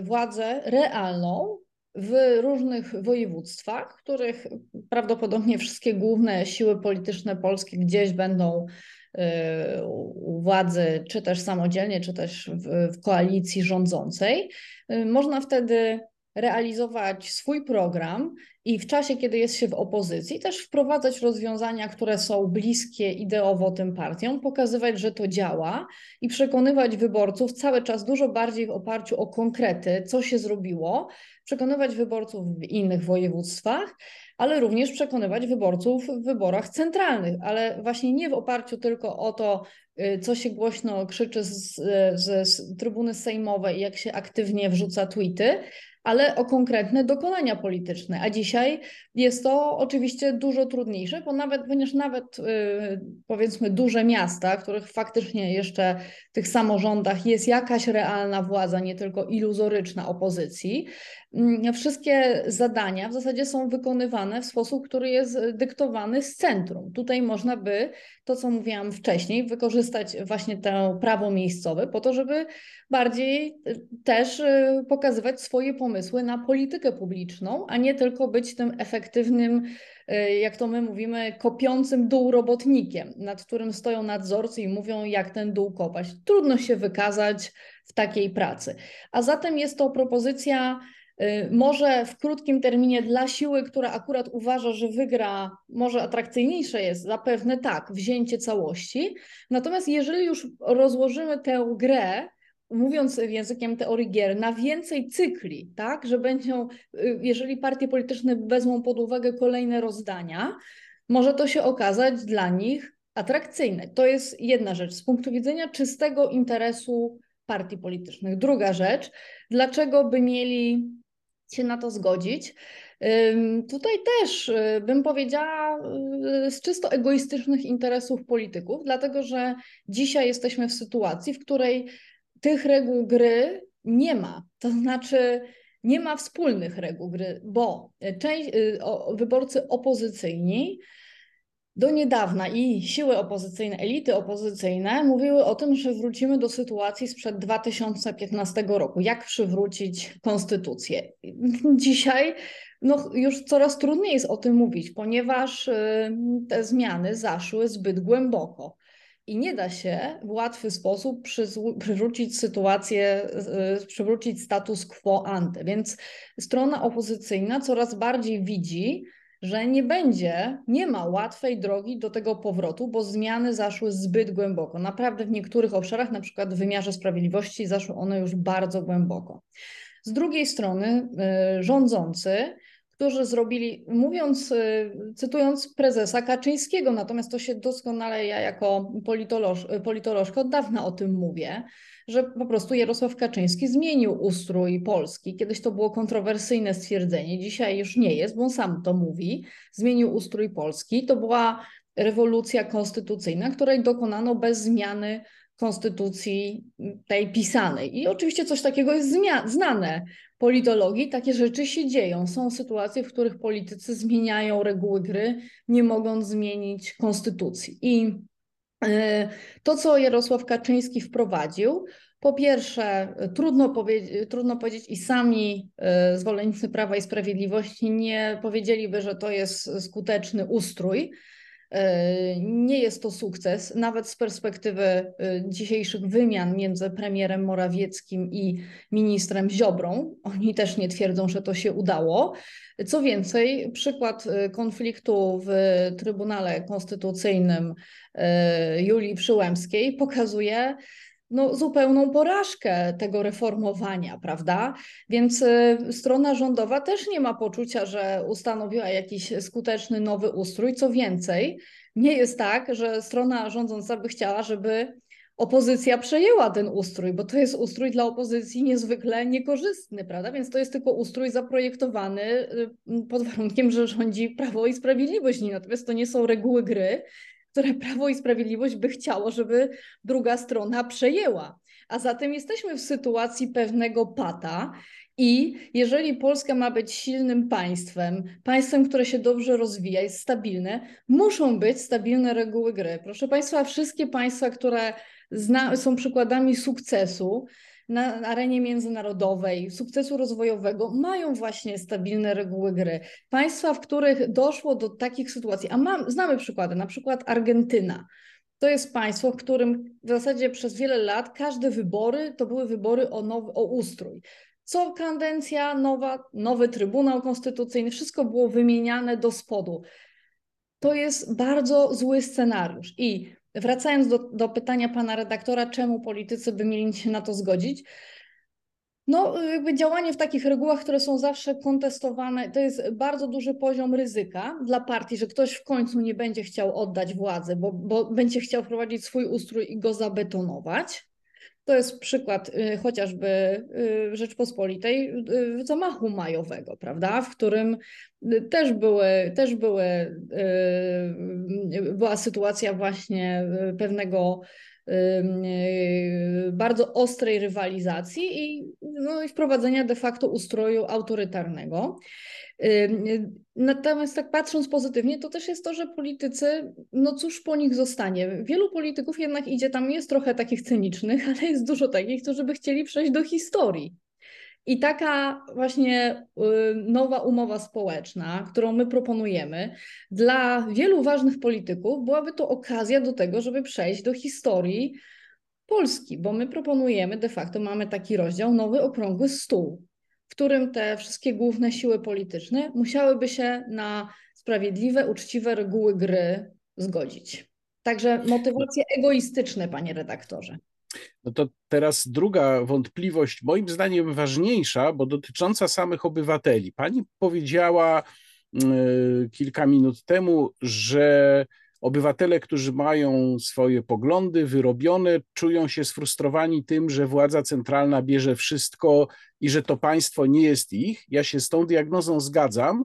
S2: władzę realną w różnych województwach, których prawdopodobnie wszystkie główne siły polityczne polskie gdzieś będą y, u władzy, czy też samodzielnie, czy też w, w koalicji rządzącej. Y, można wtedy realizować swój program i w czasie, kiedy jest się w opozycji, też wprowadzać rozwiązania, które są bliskie ideowo tym partiom, pokazywać, że to działa i przekonywać wyborców cały czas dużo bardziej w oparciu o konkrety, co się zrobiło, przekonywać wyborców w innych województwach, ale również przekonywać wyborców w wyborach centralnych, ale właśnie nie w oparciu tylko o to, y, co się głośno krzyczy z, z, z trybuny sejmowej, jak się aktywnie wrzuca tweety, ale o konkretne dokonania polityczne. A dzisiaj jest to oczywiście dużo trudniejsze, bo nawet, ponieważ nawet y, powiedzmy duże miasta, w których faktycznie jeszcze w tych samorządach jest jakaś realna władza, nie tylko iluzoryczna opozycji, wszystkie zadania w zasadzie są wykonywane w sposób, który jest dyktowany z centrum. Tutaj można by, to co mówiłam wcześniej, wykorzystać właśnie to prawo miejscowe po to, żeby bardziej y, też y, pokazywać swoje pomysły na politykę publiczną, a nie tylko być tym efektywnym, jak to my mówimy, kopiącym dół robotnikiem, nad którym stoją nadzorcy i mówią, jak ten dół kopać. Trudno się wykazać w takiej pracy. A zatem jest to propozycja może w krótkim terminie dla siły, która akurat uważa, że wygra, może atrakcyjniejsze jest, zapewne tak, wzięcie całości. Natomiast jeżeli już rozłożymy tę grę mówiąc językiem teorii gier, na więcej cykli, tak, że będą, y, jeżeli partie polityczne wezmą pod uwagę kolejne rozdania, może to się okazać dla nich atrakcyjne. To jest jedna rzecz z punktu widzenia czystego interesu partii politycznych. Druga rzecz, dlaczego by mieli się na to zgodzić? Tutaj też y, bym powiedziała y, z czysto egoistycznych interesów polityków, dlatego że dzisiaj jesteśmy w sytuacji, w której tych reguł gry nie ma. To znaczy, nie ma wspólnych reguł gry, bo część, y, wyborcy opozycyjni do niedawna i siły opozycyjne, elity opozycyjne mówiły o tym, że wrócimy do sytuacji sprzed 2015 roku. Jak przywrócić konstytucję? Dzisiaj no, już coraz trudniej jest o tym mówić, ponieważ y, te zmiany zaszły zbyt głęboko. I nie da się w łatwy sposób przywrócić sytuację, y, przywrócić status quo ante. Więc strona opozycyjna coraz bardziej widzi, że nie będzie, nie ma łatwej drogi do tego powrotu, bo zmiany zaszły zbyt głęboko. Naprawdę w niektórych obszarach, na przykład w wymiarze sprawiedliwości, zaszły one już bardzo głęboko. Z drugiej strony, y, rządzący którzy zrobili, mówiąc, y, cytując prezesa Kaczyńskiego, natomiast to się doskonale ja jako politoloż, politolożka od dawna o tym mówię, że po prostu Jarosław Kaczyński zmienił ustrój Polski. Kiedyś to było kontrowersyjne stwierdzenie, dzisiaj już nie jest, bo on sam to mówi. Zmienił ustrój Polski. To była rewolucja konstytucyjna, której dokonano bez zmiany konstytucji tej pisanej. I oczywiście coś takiego jest znane politologii takie rzeczy się dzieją. Są sytuacje, w których politycy zmieniają reguły gry, nie mogąc zmienić konstytucji. I to, co Jarosław Kaczyński wprowadził, po pierwsze, trudno, powie trudno powiedzieć, i sami e, zwolennicy Prawa i Sprawiedliwości nie powiedzieliby, że to jest skuteczny ustrój. E, nie jest to sukces, nawet z perspektywy e, dzisiejszych wymian między premierem Morawieckim i ministrem Ziobrą. Oni też nie twierdzą, że to się udało. Co więcej, przykład e, konfliktu w Trybunale Konstytucyjnym Julii Przyłębskiej pokazuje, no, zupełną porażkę tego reformowania, prawda? Więc y, strona rządowa też nie ma poczucia, że ustanowiła jakiś skuteczny nowy ustrój. Co więcej, nie jest tak, że strona rządząca by chciała, żeby opozycja przejęła ten ustrój, bo to jest ustrój dla opozycji niezwykle niekorzystny, prawda? Więc to jest tylko ustrój zaprojektowany y, pod warunkiem, że rządzi Prawo i Sprawiedliwość. Natomiast to nie są reguły gry, które Prawo i Sprawiedliwość by chciało, żeby druga strona przejęła. A zatem jesteśmy w sytuacji pewnego pata. I jeżeli Polska ma być silnym państwem, państwem, które się dobrze rozwija, jest stabilne, muszą być stabilne reguły gry. Proszę Państwa, wszystkie państwa, które zna, są przykładami sukcesu, na arenie międzynarodowej, sukcesu rozwojowego mają właśnie stabilne reguły gry. Państwa, w których doszło do takich sytuacji, a mam, znamy przykłady, na przykład Argentyna. To jest państwo, w którym w zasadzie przez wiele lat każde wybory to były wybory o, nowy, o ustrój. Co kadencja nowa, nowy Trybunał Konstytucyjny, wszystko było wymieniane do spodu. To jest bardzo zły scenariusz. I Wracając do, do pytania pana redaktora, czemu politycy by mieli się na to zgodzić? No, jakby działanie w takich regułach, które są zawsze kontestowane, to jest bardzo duży poziom ryzyka dla partii, że ktoś w końcu nie będzie chciał oddać władzy, bo, bo będzie chciał wprowadzić swój ustrój i go zabetonować. To jest przykład y, chociażby y, Rzeczpospolitej y, zamachu majowego, prawda, w którym też były, też były, była sytuacja właśnie pewnego bardzo ostrej rywalizacji i, no, i wprowadzenia de facto ustroju autorytarnego. Natomiast tak patrząc pozytywnie, to też jest to, że politycy, no cóż po nich zostanie. Wielu polityków jednak idzie tam, jest trochę takich cynicznych, ale jest dużo takich, którzy by chcieli przejść do historii. I taka właśnie nowa umowa społeczna, którą my proponujemy, dla wielu ważnych polityków byłaby to okazja do tego, żeby przejść do historii Polski, bo my proponujemy, de facto mamy taki rozdział, nowy okrągły stół w którym te wszystkie główne siły polityczne musiałyby się na sprawiedliwe, uczciwe reguły gry zgodzić. Także motywacje egoistyczne, panie redaktorze.
S1: No to teraz druga wątpliwość, moim zdaniem ważniejsza, bo dotycząca samych obywateli. Pani powiedziała y, kilka minut temu, że obywatele, którzy mają swoje poglądy wyrobione, czują się sfrustrowani tym, że władza centralna bierze wszystko i że to państwo nie jest ich. Ja się z tą diagnozą zgadzam.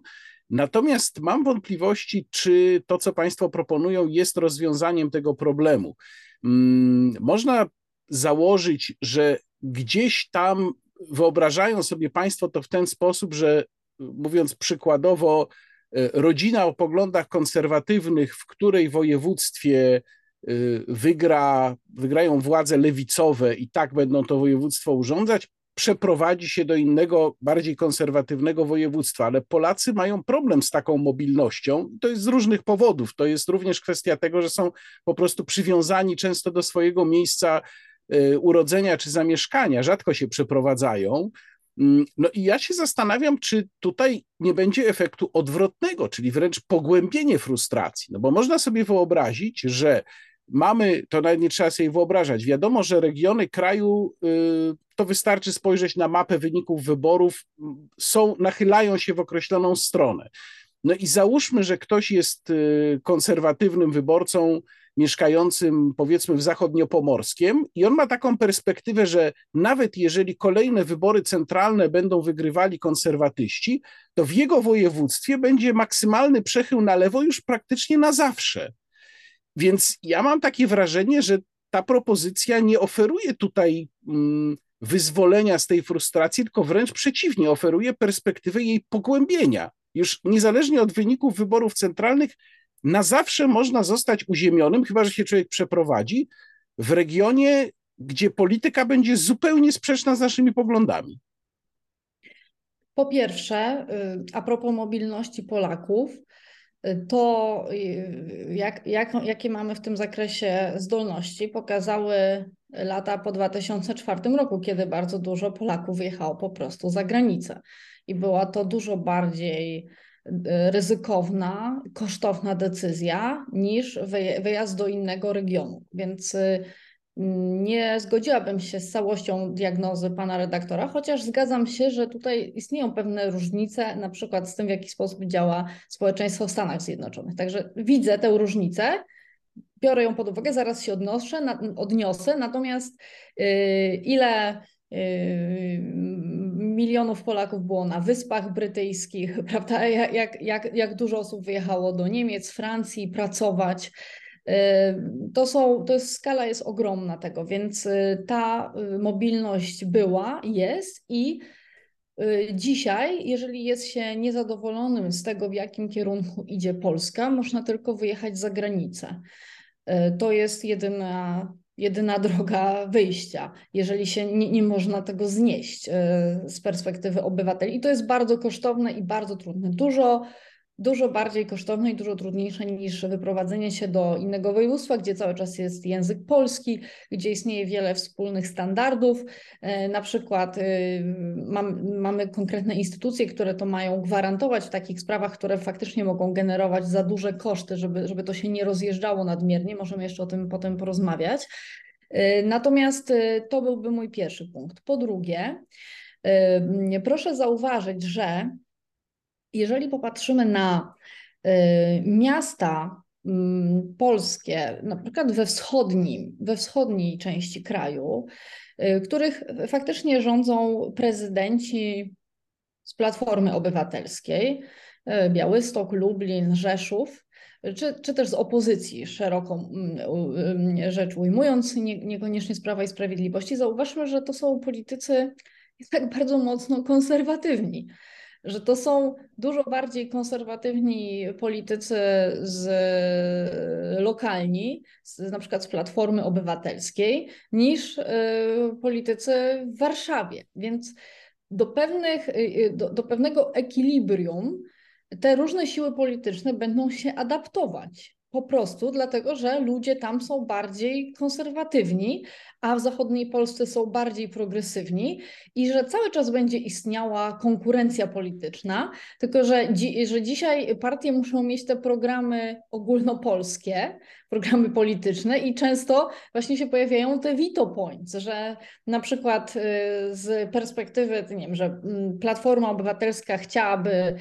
S1: Natomiast mam wątpliwości, czy to, co Państwo proponują, jest rozwiązaniem tego problemu. Mm, można założyć, że gdzieś tam wyobrażają sobie Państwo to w ten sposób, że mówiąc przykładowo, rodzina o poglądach konserwatywnych, w której województwie e, wygra, wygrają władze lewicowe i tak będą to województwo urządzać, przeprowadzi się do innego, bardziej konserwatywnego województwa, ale Polacy mają problem z taką mobilnością. To jest z różnych powodów. To jest również kwestia tego, że są po prostu przywiązani często do swojego miejsca y, urodzenia czy zamieszkania, rzadko się przeprowadzają. Mm, no i ja się zastanawiam, czy tutaj nie będzie efektu odwrotnego, czyli wręcz pogłębienie frustracji. No bo można sobie wyobrazić, że mamy, to nawet nie trzeba sobie wyobrażać, wiadomo, że regiony kraju, y, to wystarczy spojrzeć na mapę wyników wyborów, są, nachylają się w określoną stronę. No i załóżmy, że ktoś jest y, konserwatywnym wyborcą mieszkającym powiedzmy w zachodniopomorskiem i on ma taką perspektywę, że nawet jeżeli kolejne wybory centralne będą wygrywali konserwatyści, to w jego województwie będzie maksymalny przechył na lewo już praktycznie na zawsze. Więc ja mam takie wrażenie, że ta propozycja nie oferuje tutaj mm, wyzwolenia z tej frustracji, tylko wręcz przeciwnie, oferuje perspektywę jej pogłębienia. Już niezależnie od wyników wyborów centralnych, na zawsze można zostać uziemionym, chyba że się człowiek przeprowadzi, w regionie, gdzie polityka będzie zupełnie sprzeczna z naszymi poglądami.
S2: Po pierwsze, y, a propos mobilności Polaków, to y, jak, jak, jakie mamy w tym zakresie zdolności, pokazały lata po 2004 roku, kiedy bardzo dużo Polaków wyjechało po prostu za granicę. I była to dużo bardziej y, ryzykowna, kosztowna decyzja niż wyjazd do innego regionu. Więc y, nie zgodziłabym się z całością diagnozy pana redaktora, chociaż zgadzam się, że tutaj istnieją pewne różnice, na przykład z tym, w jaki sposób działa społeczeństwo w Stanach Zjednoczonych. Także widzę tę różnicę, biorę ją pod uwagę, zaraz się odnoszę, odniosę, natomiast yy, ile milionów Polaków było na Wyspach Brytyjskich, prawda? Jak, jak, jak dużo osób wyjechało do Niemiec, Francji pracować, to, są, to jest, skala jest ogromna tego, więc y, ta y, mobilność była, jest i y, dzisiaj, jeżeli jest się niezadowolonym z tego, w jakim kierunku idzie Polska, można tylko wyjechać za granicę. To jest jedyna, jedyna droga wyjścia, jeżeli się nie, nie można tego znieść z perspektywy obywateli. I to jest bardzo kosztowne i bardzo trudne. Dużo dużo bardziej kosztowne i dużo trudniejsze niż wyprowadzenie się do innego województwa, gdzie cały czas jest język polski, gdzie istnieje wiele wspólnych standardów. E, na przykład y, mam, mamy konkretne instytucje, które to mają gwarantować w takich sprawach, które faktycznie mogą generować za duże koszty, żeby, żeby to się nie rozjeżdżało nadmiernie. Możemy jeszcze o tym potem porozmawiać. E, natomiast to byłby mój pierwszy punkt. Po drugie, proszę zauważyć, że jeżeli popatrzymy na y, miasta mm, polskie, na przykład we wschodnim, we wschodniej części kraju, y, których faktycznie rządzą prezydenci z Platformy Obywatelskiej, y, Białystok, Lublin, Rzeszów, czy, czy też z opozycji, szeroko mm, rzecz ujmując, nie, niekoniecznie z Prawa i Sprawiedliwości, zauważmy, że to są politycy tak bardzo mocno konserwatywni że to są dużo bardziej konserwatywni politycy z lokalni, z, na przykład z Platformy Obywatelskiej, niż y, politycy w Warszawie. Więc do, pewnych, y, do, do pewnego ekwilibrium te różne siły polityczne będą się adaptować. Po prostu dlatego, że ludzie tam są bardziej konserwatywni, a w zachodniej Polsce są bardziej progresywni i że cały czas będzie istniała konkurencja polityczna, tylko że, dzi że dzisiaj partie muszą mieć te programy ogólnopolskie, programy polityczne i często właśnie się pojawiają te veto points, że na przykład y, z perspektywy, nie wiem, że mm, Platforma Obywatelska chciałaby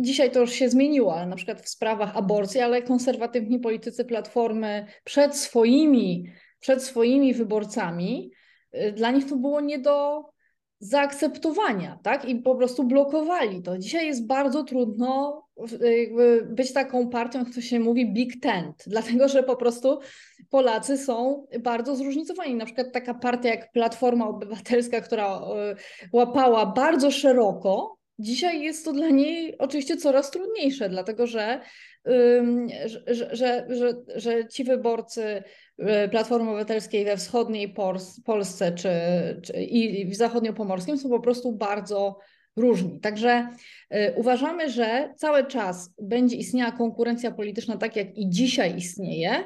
S2: Dzisiaj to już się zmieniło, ale na przykład w sprawach aborcji, ale konserwatywni politycy Platformy przed swoimi, przed swoimi wyborcami, y, dla nich to było nie do zaakceptowania, tak? I po prostu blokowali to. Dzisiaj jest bardzo trudno być taką partią, jak to się mówi, big tent, dlatego że po prostu Polacy są bardzo zróżnicowani. Na przykład taka partia jak Platforma Obywatelska, która y, łapała bardzo szeroko Dzisiaj jest to dla niej oczywiście coraz trudniejsze, dlatego że, że, że, że, że ci wyborcy y, Platformy Obywatelskiej we wschodniej Polsce czy, czy i w zachodniopomorskim są po prostu bardzo różni. Także y, uważamy, że cały czas będzie istniała konkurencja polityczna tak jak i dzisiaj istnieje,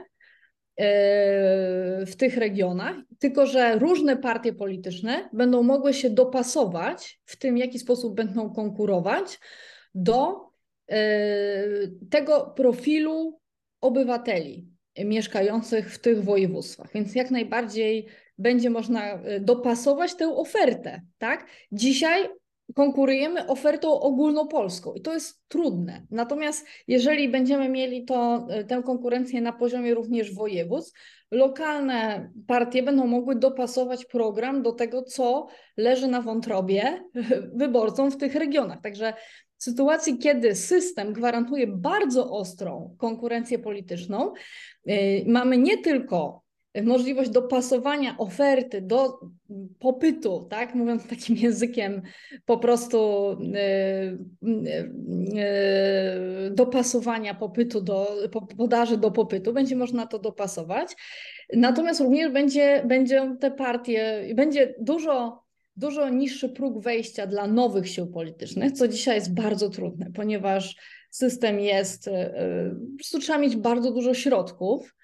S2: w tych regionach, tylko że różne partie polityczne będą mogły się dopasować w tym, w jaki sposób będą konkurować do e, tego profilu obywateli mieszkających w tych województwach. Więc jak najbardziej będzie można e, dopasować tę ofertę. Tak? Dzisiaj konkurujemy ofertą ogólnopolską i to jest trudne. Natomiast jeżeli będziemy mieli to, e, tę konkurencję na poziomie również województw, lokalne partie będą mogły dopasować program do tego, co leży na wątrobie wyborcom w tych regionach. Także w sytuacji, kiedy system gwarantuje bardzo ostrą konkurencję polityczną, e, mamy nie tylko możliwość dopasowania oferty do popytu, tak, mówiąc takim językiem po prostu yy, yy, dopasowania popytu do podaży do popytu, będzie można to dopasować. Natomiast również będzie, będzie te partie, będzie dużo dużo niższy próg wejścia dla nowych sił politycznych, co dzisiaj jest bardzo trudne, ponieważ system jest, po prostu trzeba mieć bardzo dużo środków,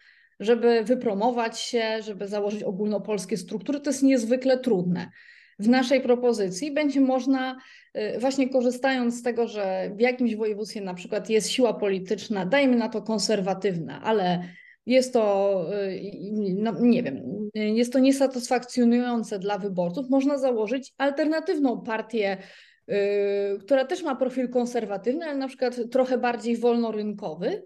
S2: żeby wypromować się, żeby założyć ogólnopolskie struktury, to jest niezwykle trudne. W naszej propozycji będzie można, y, właśnie korzystając z tego, że w jakimś województwie na przykład jest siła polityczna, dajmy na to konserwatywna, ale jest to, y, no nie wiem, jest to niesatysfakcjonujące dla wyborców, można założyć alternatywną partię, y, która też ma profil konserwatywny, ale na przykład trochę bardziej wolnorynkowy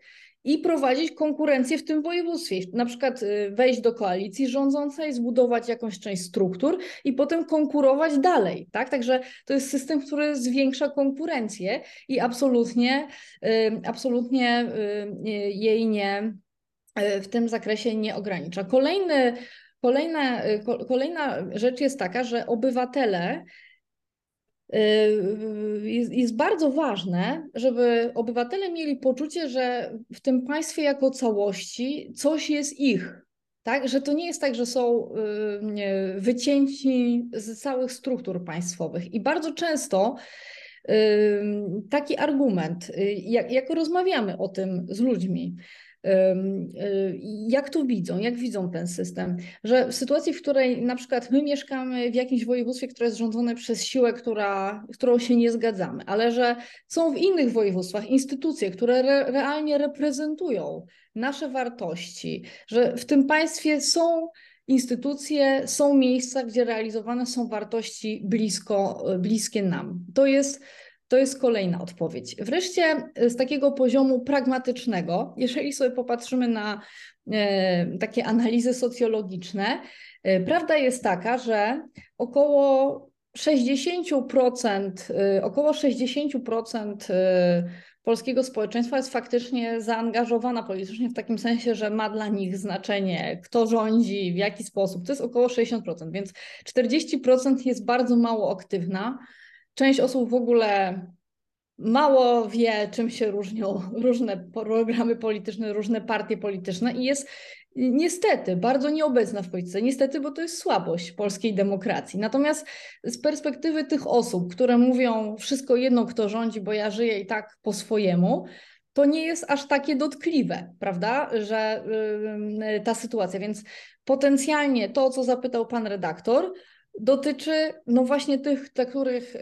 S2: i prowadzić konkurencję w tym województwie. Na przykład y, wejść do koalicji rządzącej, zbudować jakąś część struktur i potem konkurować dalej. Tak? Także to jest system, który zwiększa konkurencję i absolutnie, y, absolutnie y, jej nie w tym zakresie nie ogranicza. Kolejny, kolejna, kolejna rzecz jest taka, że obywatele jest, jest, bardzo ważne, żeby obywatele mieli poczucie, że w tym państwie jako całości coś jest ich. Tak? Że to nie jest tak, że są yy, wycięci z całych struktur państwowych. I bardzo często yy, taki argument, jak, jak rozmawiamy o tym z ludźmi, Y, jak to widzą, jak widzą ten system, że w sytuacji, w której na przykład my mieszkamy w jakimś województwie, które jest rządzone przez siłę, która, którą się nie zgadzamy, ale że są w innych województwach instytucje, które re, realnie reprezentują nasze wartości, że w tym państwie są instytucje, są miejsca, gdzie realizowane są wartości blisko, bliskie nam. To jest to jest kolejna odpowiedź. Wreszcie z takiego poziomu pragmatycznego, jeżeli sobie popatrzymy na e, takie analizy socjologiczne, e, prawda jest taka, że około 60%, e, około 60% polskiego społeczeństwa jest faktycznie zaangażowana politycznie w takim sensie, że ma dla nich znaczenie, kto rządzi, w jaki sposób. To jest około 60%, więc 40% jest bardzo mało aktywna. Część osób w ogóle mało wie, czym się różnią różne programy polityczne, różne partie polityczne i jest niestety bardzo nieobecna w polityce. Niestety, bo to jest słabość polskiej demokracji. Natomiast z perspektywy tych osób, które mówią wszystko jedno, kto rządzi, bo ja żyję i tak po swojemu, to nie jest aż takie dotkliwe, prawda, że yy, ta sytuacja. Więc potencjalnie to, co zapytał pan redaktor, dotyczy no właśnie tych, dla których,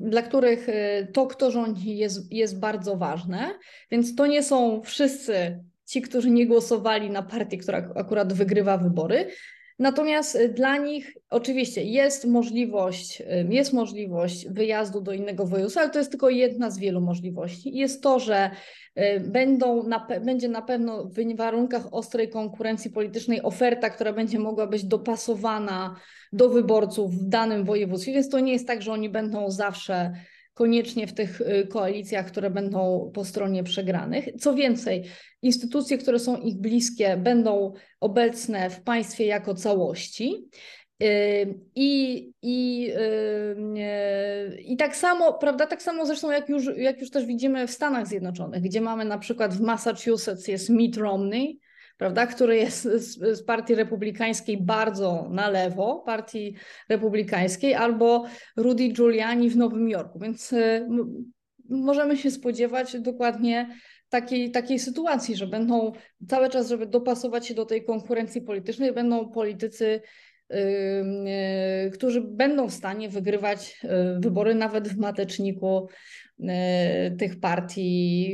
S2: dla których y, to, kto rządzi, jest, jest bardzo ważne. Więc to nie są wszyscy ci, którzy nie głosowali na partię, która akurat wygrywa wybory. Natomiast y, dla nich oczywiście jest możliwość, jest możliwość wyjazdu do innego województwa, ale to jest tylko jedna z wielu możliwości. Jest to, że y, będą na, będzie na pewno w warunkach ostrej konkurencji politycznej oferta, która będzie mogła być dopasowana do wyborców w danym województwie, więc to nie jest tak, że oni będą zawsze koniecznie w tych y, koalicjach, które będą po stronie przegranych. Co więcej, instytucje, które są ich bliskie, będą obecne w państwie jako całości. Y, I, i, y, I tak samo, prawda, tak samo zresztą jak już, jak już też widzimy w Stanach Zjednoczonych, gdzie mamy na przykład w Massachusetts jest Mitt Romney, prawda, który jest z, z, partii republikańskiej bardzo na lewo, partii republikańskiej, albo Rudy Giuliani w Nowym Jorku. Więc y, możemy się spodziewać dokładnie takiej, takiej sytuacji, że będą cały czas, żeby dopasować się do tej konkurencji politycznej, będą politycy, yy, yy, którzy będą w stanie wygrywać wybory nawet w mateczniku y, tych partii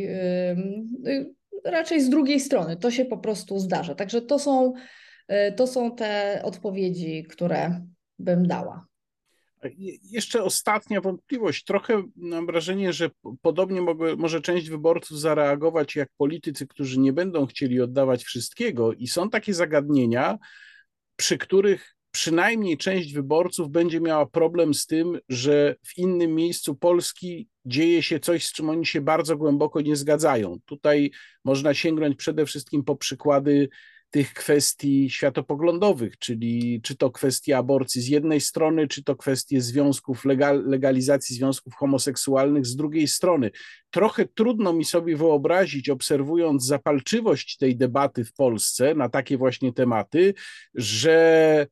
S2: y, raczej z drugiej strony. To się po prostu zdarza. Także to są, e, to są te odpowiedzi, które bym dała.
S1: Jeszcze ostatnia wątpliwość. Trochę mam wrażenie, że podobnie mogę, może część wyborców zareagować jak politycy, którzy nie będą chcieli oddawać wszystkiego, i są takie zagadnienia, przy których przynajmniej część wyborców będzie miała problem z tym, że w innym miejscu Polski dzieje się coś, z czym oni się bardzo głęboko nie zgadzają. Tutaj można sięgnąć przede wszystkim po przykłady tych kwestii światopoglądowych, czyli czy to kwestia aborcji z jednej strony, czy to kwestie związków, legal, legalizacji związków homoseksualnych z drugiej strony. Trochę trudno mi sobie wyobrazić, obserwując zapalczywość tej debaty w Polsce na takie właśnie tematy, że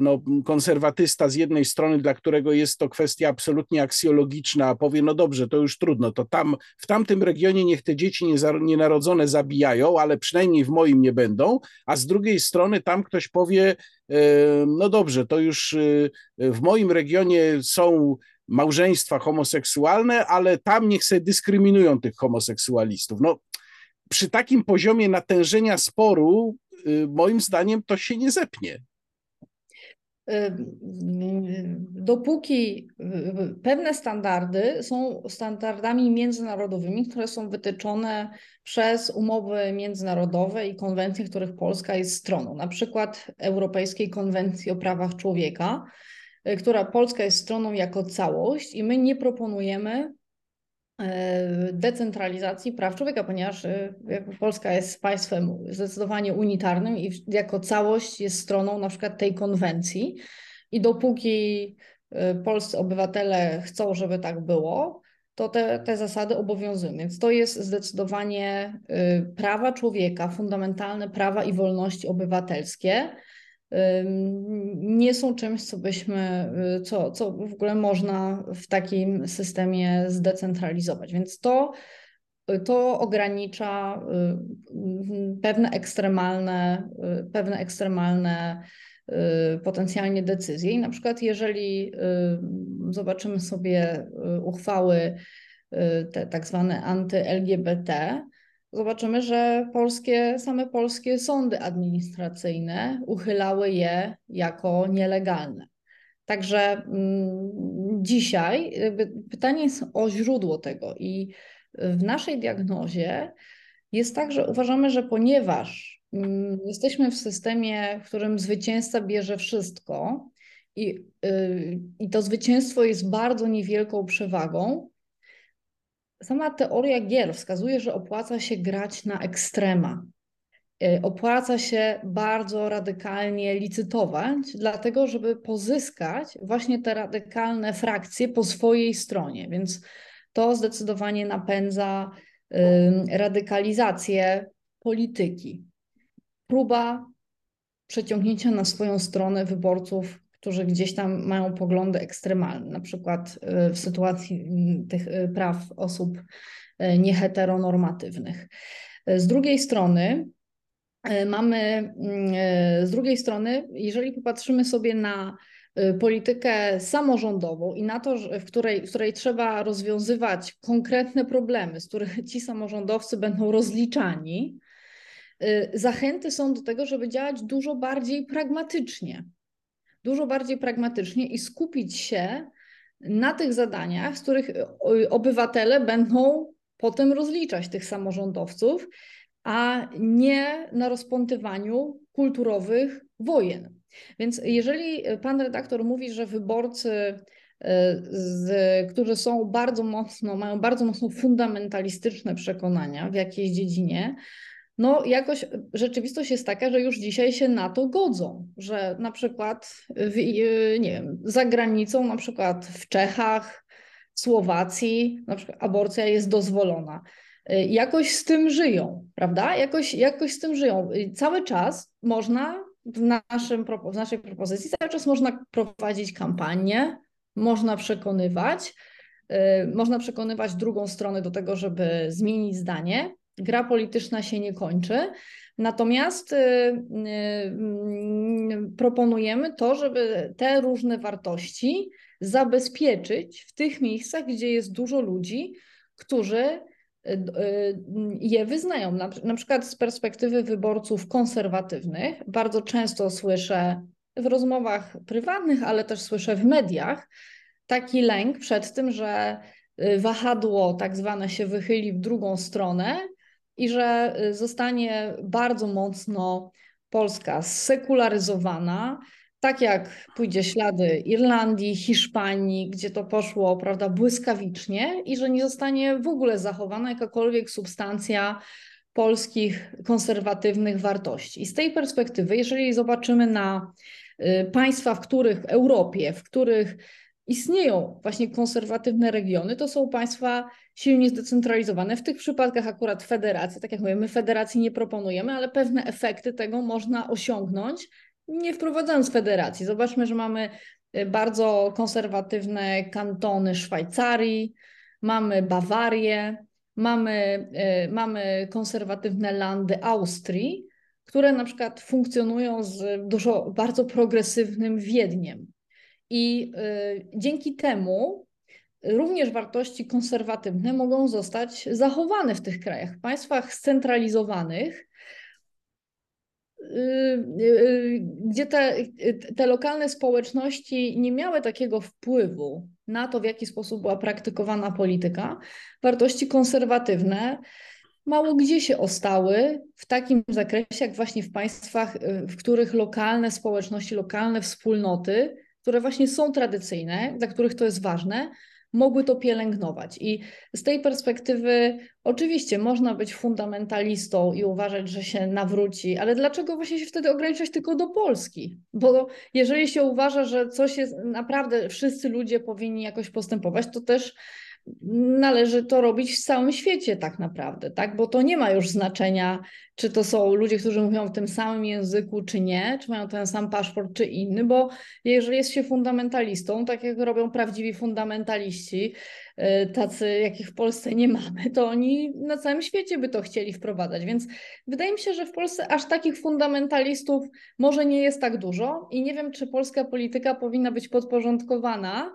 S1: no, konserwatysta z jednej strony, dla którego jest to kwestia absolutnie aksjologiczna, powie, no dobrze, to już trudno, to tam, w tamtym regionie niech te dzieci nienarodzone zabijają, ale przynajmniej w moim nie będą, a z drugiej strony tam ktoś powie, e, no dobrze, to już e, w moim regionie są małżeństwa homoseksualne, ale tam niech sobie dyskryminują tych homoseksualistów. No, przy takim poziomie natężenia sporu, moim zdaniem, to się nie zepnie
S2: dopóki pewne standardy są standardami międzynarodowymi, które są wytyczone przez umowy międzynarodowe i konwencje, których Polska jest stroną, na przykład Europejskiej Konwencji o Prawach Człowieka, y, która Polska jest stroną jako całość i my nie proponujemy decentralizacji praw człowieka, ponieważ e, Polska jest państwem zdecydowanie unitarnym i jako całość jest stroną na przykład tej konwencji. I dopóki e, polscy obywatele chcą, żeby tak było, to te, te zasady obowiązują. Więc to jest zdecydowanie prawa człowieka, fundamentalne prawa i wolności obywatelskie nie są czymś, co byśmy, y, co, co w ogóle można w takim systemie zdecentralizować. Więc to, to ogranicza y, pewne ekstremalne, y, pewne ekstremalne potencjalnie decyzje. I na przykład, jeżeli zobaczymy sobie uchwały te tak zwane anty-LGBT, zobaczymy, że polskie, same polskie sądy administracyjne uchylały je jako nielegalne. Także mm, dzisiaj pytanie jest o źródło tego i w naszej diagnozie jest tak, że uważamy, że ponieważ mm, jesteśmy w systemie, w którym zwycięzca bierze wszystko i, y, i to zwycięstwo jest bardzo niewielką przewagą, sama teoria gier wskazuje, że opłaca się grać na ekstrema. Y, opłaca się bardzo radykalnie licytować, dlatego żeby pozyskać właśnie te radykalne frakcje po swojej stronie. Więc to zdecydowanie napędza radykalizację polityki. Próba przeciągnięcia na swoją stronę wyborców którzy gdzieś tam mają poglądy ekstremalne, na przykład y, w sytuacji mm, tych y, praw osób y, nieheteronormatywnych. Z drugiej strony mamy, z drugiej strony, jeżeli popatrzymy sobie na politykę samorządową i na to, w której, w której trzeba rozwiązywać konkretne problemy, z których ci samorządowcy będą rozliczani, zachęty są do tego, żeby działać dużo bardziej pragmatycznie dużo bardziej pragmatycznie i skupić się na tych zadaniach, z których y, obywatele będą potem rozliczać tych samorządowców, a nie na rozpątywaniu kulturowych wojen. Więc jeżeli pan redaktor mówi, że wyborcy, y, z, którzy są bardzo mocno, mają bardzo mocno fundamentalistyczne przekonania w jakiejś dziedzinie, no jakoś rzeczywistość jest taka, że już dzisiaj się na to godzą, że na przykład w, y, nie wiem, za granicą, na przykład w Czechach, Słowacji, na przykład aborcja jest dozwolona. Y, jakoś z tym żyją, prawda? Jakoś, jakoś z tym żyją. Cały czas można w, naszym, w naszej propozycji, cały czas można prowadzić kampanię, można przekonywać, można przekonywać drugą stronę do tego, żeby zmienić zdanie, gra polityczna się nie kończy. Natomiast y, y, proponujemy to, żeby te różne wartości zabezpieczyć w tych miejscach, gdzie jest dużo ludzi, którzy y, je wyznają. Na, na przykład z perspektywy wyborców konserwatywnych, bardzo często słyszę w rozmowach prywatnych, ale też słyszę w mediach taki lęk przed tym, że wahadło tak zwane się wychyli w drugą stronę i że y, zostanie bardzo mocno Polska sekularyzowana, tak jak pójdzie ślady Irlandii, Hiszpanii, gdzie to poszło prawda, błyskawicznie i że nie zostanie w ogóle zachowana jakakolwiek substancja polskich konserwatywnych wartości. I z tej perspektywy, jeżeli zobaczymy na y, państwa, w których w Europie, w których istnieją właśnie konserwatywne regiony, to są państwa silnie zdecentralizowane. W tych przypadkach akurat federacja, tak jak mówię, my federacji nie proponujemy, ale pewne efekty tego można osiągnąć, nie wprowadzając federacji. Zobaczmy, że mamy y, bardzo konserwatywne kantony Szwajcarii, mamy Bawarię, mamy, y, mamy konserwatywne landy Austrii, które na przykład funkcjonują z dużo bardzo progresywnym Wiedniem. I y, dzięki temu również wartości konserwatywne mogą zostać zachowane w tych krajach. W państwach scentralizowanych, y, y, gdzie te, te lokalne społeczności nie miały takiego wpływu na to, w jaki sposób była praktykowana polityka, wartości konserwatywne mało gdzie się ostały w takim zakresie, jak właśnie w państwach, w których lokalne społeczności, lokalne wspólnoty które właśnie są tradycyjne, dla których to jest ważne, mogły to pielęgnować. I z tej perspektywy oczywiście można być fundamentalistą i uważać, że się nawróci, ale dlaczego właśnie się wtedy ograniczać tylko do Polski? Bo jeżeli się uważa, że coś jest naprawdę, wszyscy ludzie powinni jakoś postępować, to też należy to robić w całym świecie tak naprawdę, tak? Bo to nie ma już znaczenia, czy to są ludzie, którzy mówią w tym samym języku, czy nie, czy mają ten sam paszport, czy inny, bo jeżeli jest się fundamentalistą, tak jak robią prawdziwi fundamentaliści, y, tacy jakich w Polsce nie mamy, to oni na całym świecie by to chcieli wprowadzać. Więc wydaje mi się, że w Polsce aż takich fundamentalistów może nie jest tak dużo i nie wiem, czy polska polityka powinna być podporządkowana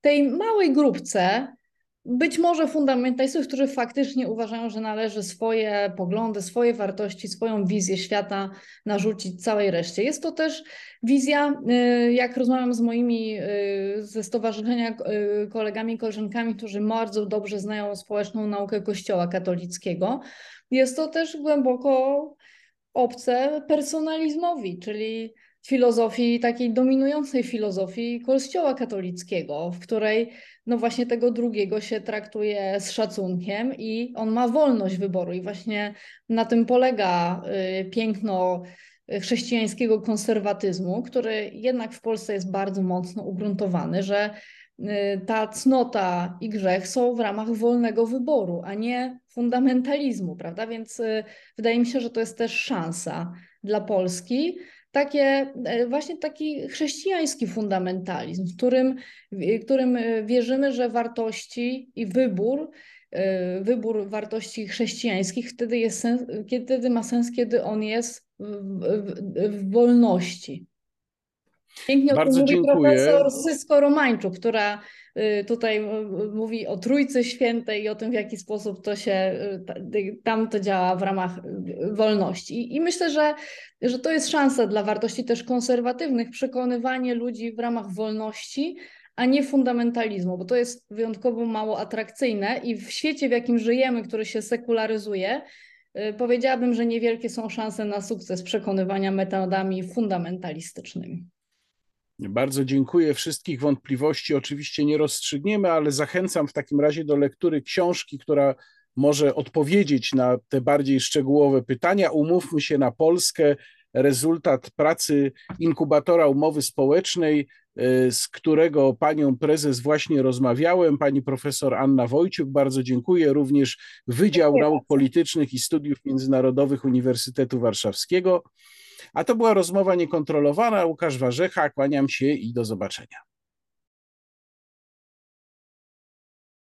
S2: tej małej grupce, być może fundamentalistów, którzy faktycznie uważają, że należy swoje poglądy, swoje wartości, swoją wizję świata narzucić całej reszcie. Jest to też wizja, y, jak rozmawiam z moimi y, ze stowarzyszenia y, kolegami, koleżankami, którzy bardzo dobrze znają społeczną naukę Kościoła katolickiego, jest to też głęboko obce personalizmowi, czyli filozofii, takiej dominującej filozofii Kościoła katolickiego, w której no właśnie tego drugiego się traktuje z szacunkiem i on ma wolność wyboru i właśnie na tym polega y, piękno chrześcijańskiego konserwatyzmu, który jednak w Polsce jest bardzo mocno ugruntowany, że y, ta cnota i grzech są w ramach wolnego wyboru, a nie fundamentalizmu, prawda? Więc y, wydaje mi się, że to jest też szansa dla Polski takie, e, właśnie taki chrześcijański fundamentalizm, w którym, w którym wierzymy, że wartości i wybór, wybór wartości chrześcijańskich wtedy, jest sens, kiedy ma sens, kiedy on jest w, w, w wolności. Pięknie Bardzo o tym mówi dziękuję. profesor Sysko Romańczuk, która tutaj y, mówi o Trójcy Świętej i o tym, w jaki sposób to się y, tam to działa w ramach wolności. I myślę, że, że to jest szansa dla wartości też konserwatywnych, przekonywanie ludzi w ramach wolności, a nie fundamentalizmu, bo to jest wyjątkowo mało atrakcyjne i w świecie, w jakim żyjemy, który się sekularyzuje, powiedziałabym, że niewielkie są szanse na sukces przekonywania metodami fundamentalistycznymi.
S1: Bardzo dziękuję. Wszystkich wątpliwości oczywiście nie rozstrzygniemy, ale zachęcam w takim razie do lektury książki, która może odpowiedzieć na te bardziej szczegółowe pytania. Umówmy się na Polskę. Rezultat pracy inkubatora umowy społecznej, e, z którego panią prezes właśnie rozmawiałem, pani profesor Anna Wojciuk. Bardzo dziękuję. Również Wydział Nauk Politycznych i Studiów Międzynarodowych Uniwersytetu Warszawskiego. A to była rozmowa niekontrolowana. Łukasz Warzecha, kłaniam się i do zobaczenia.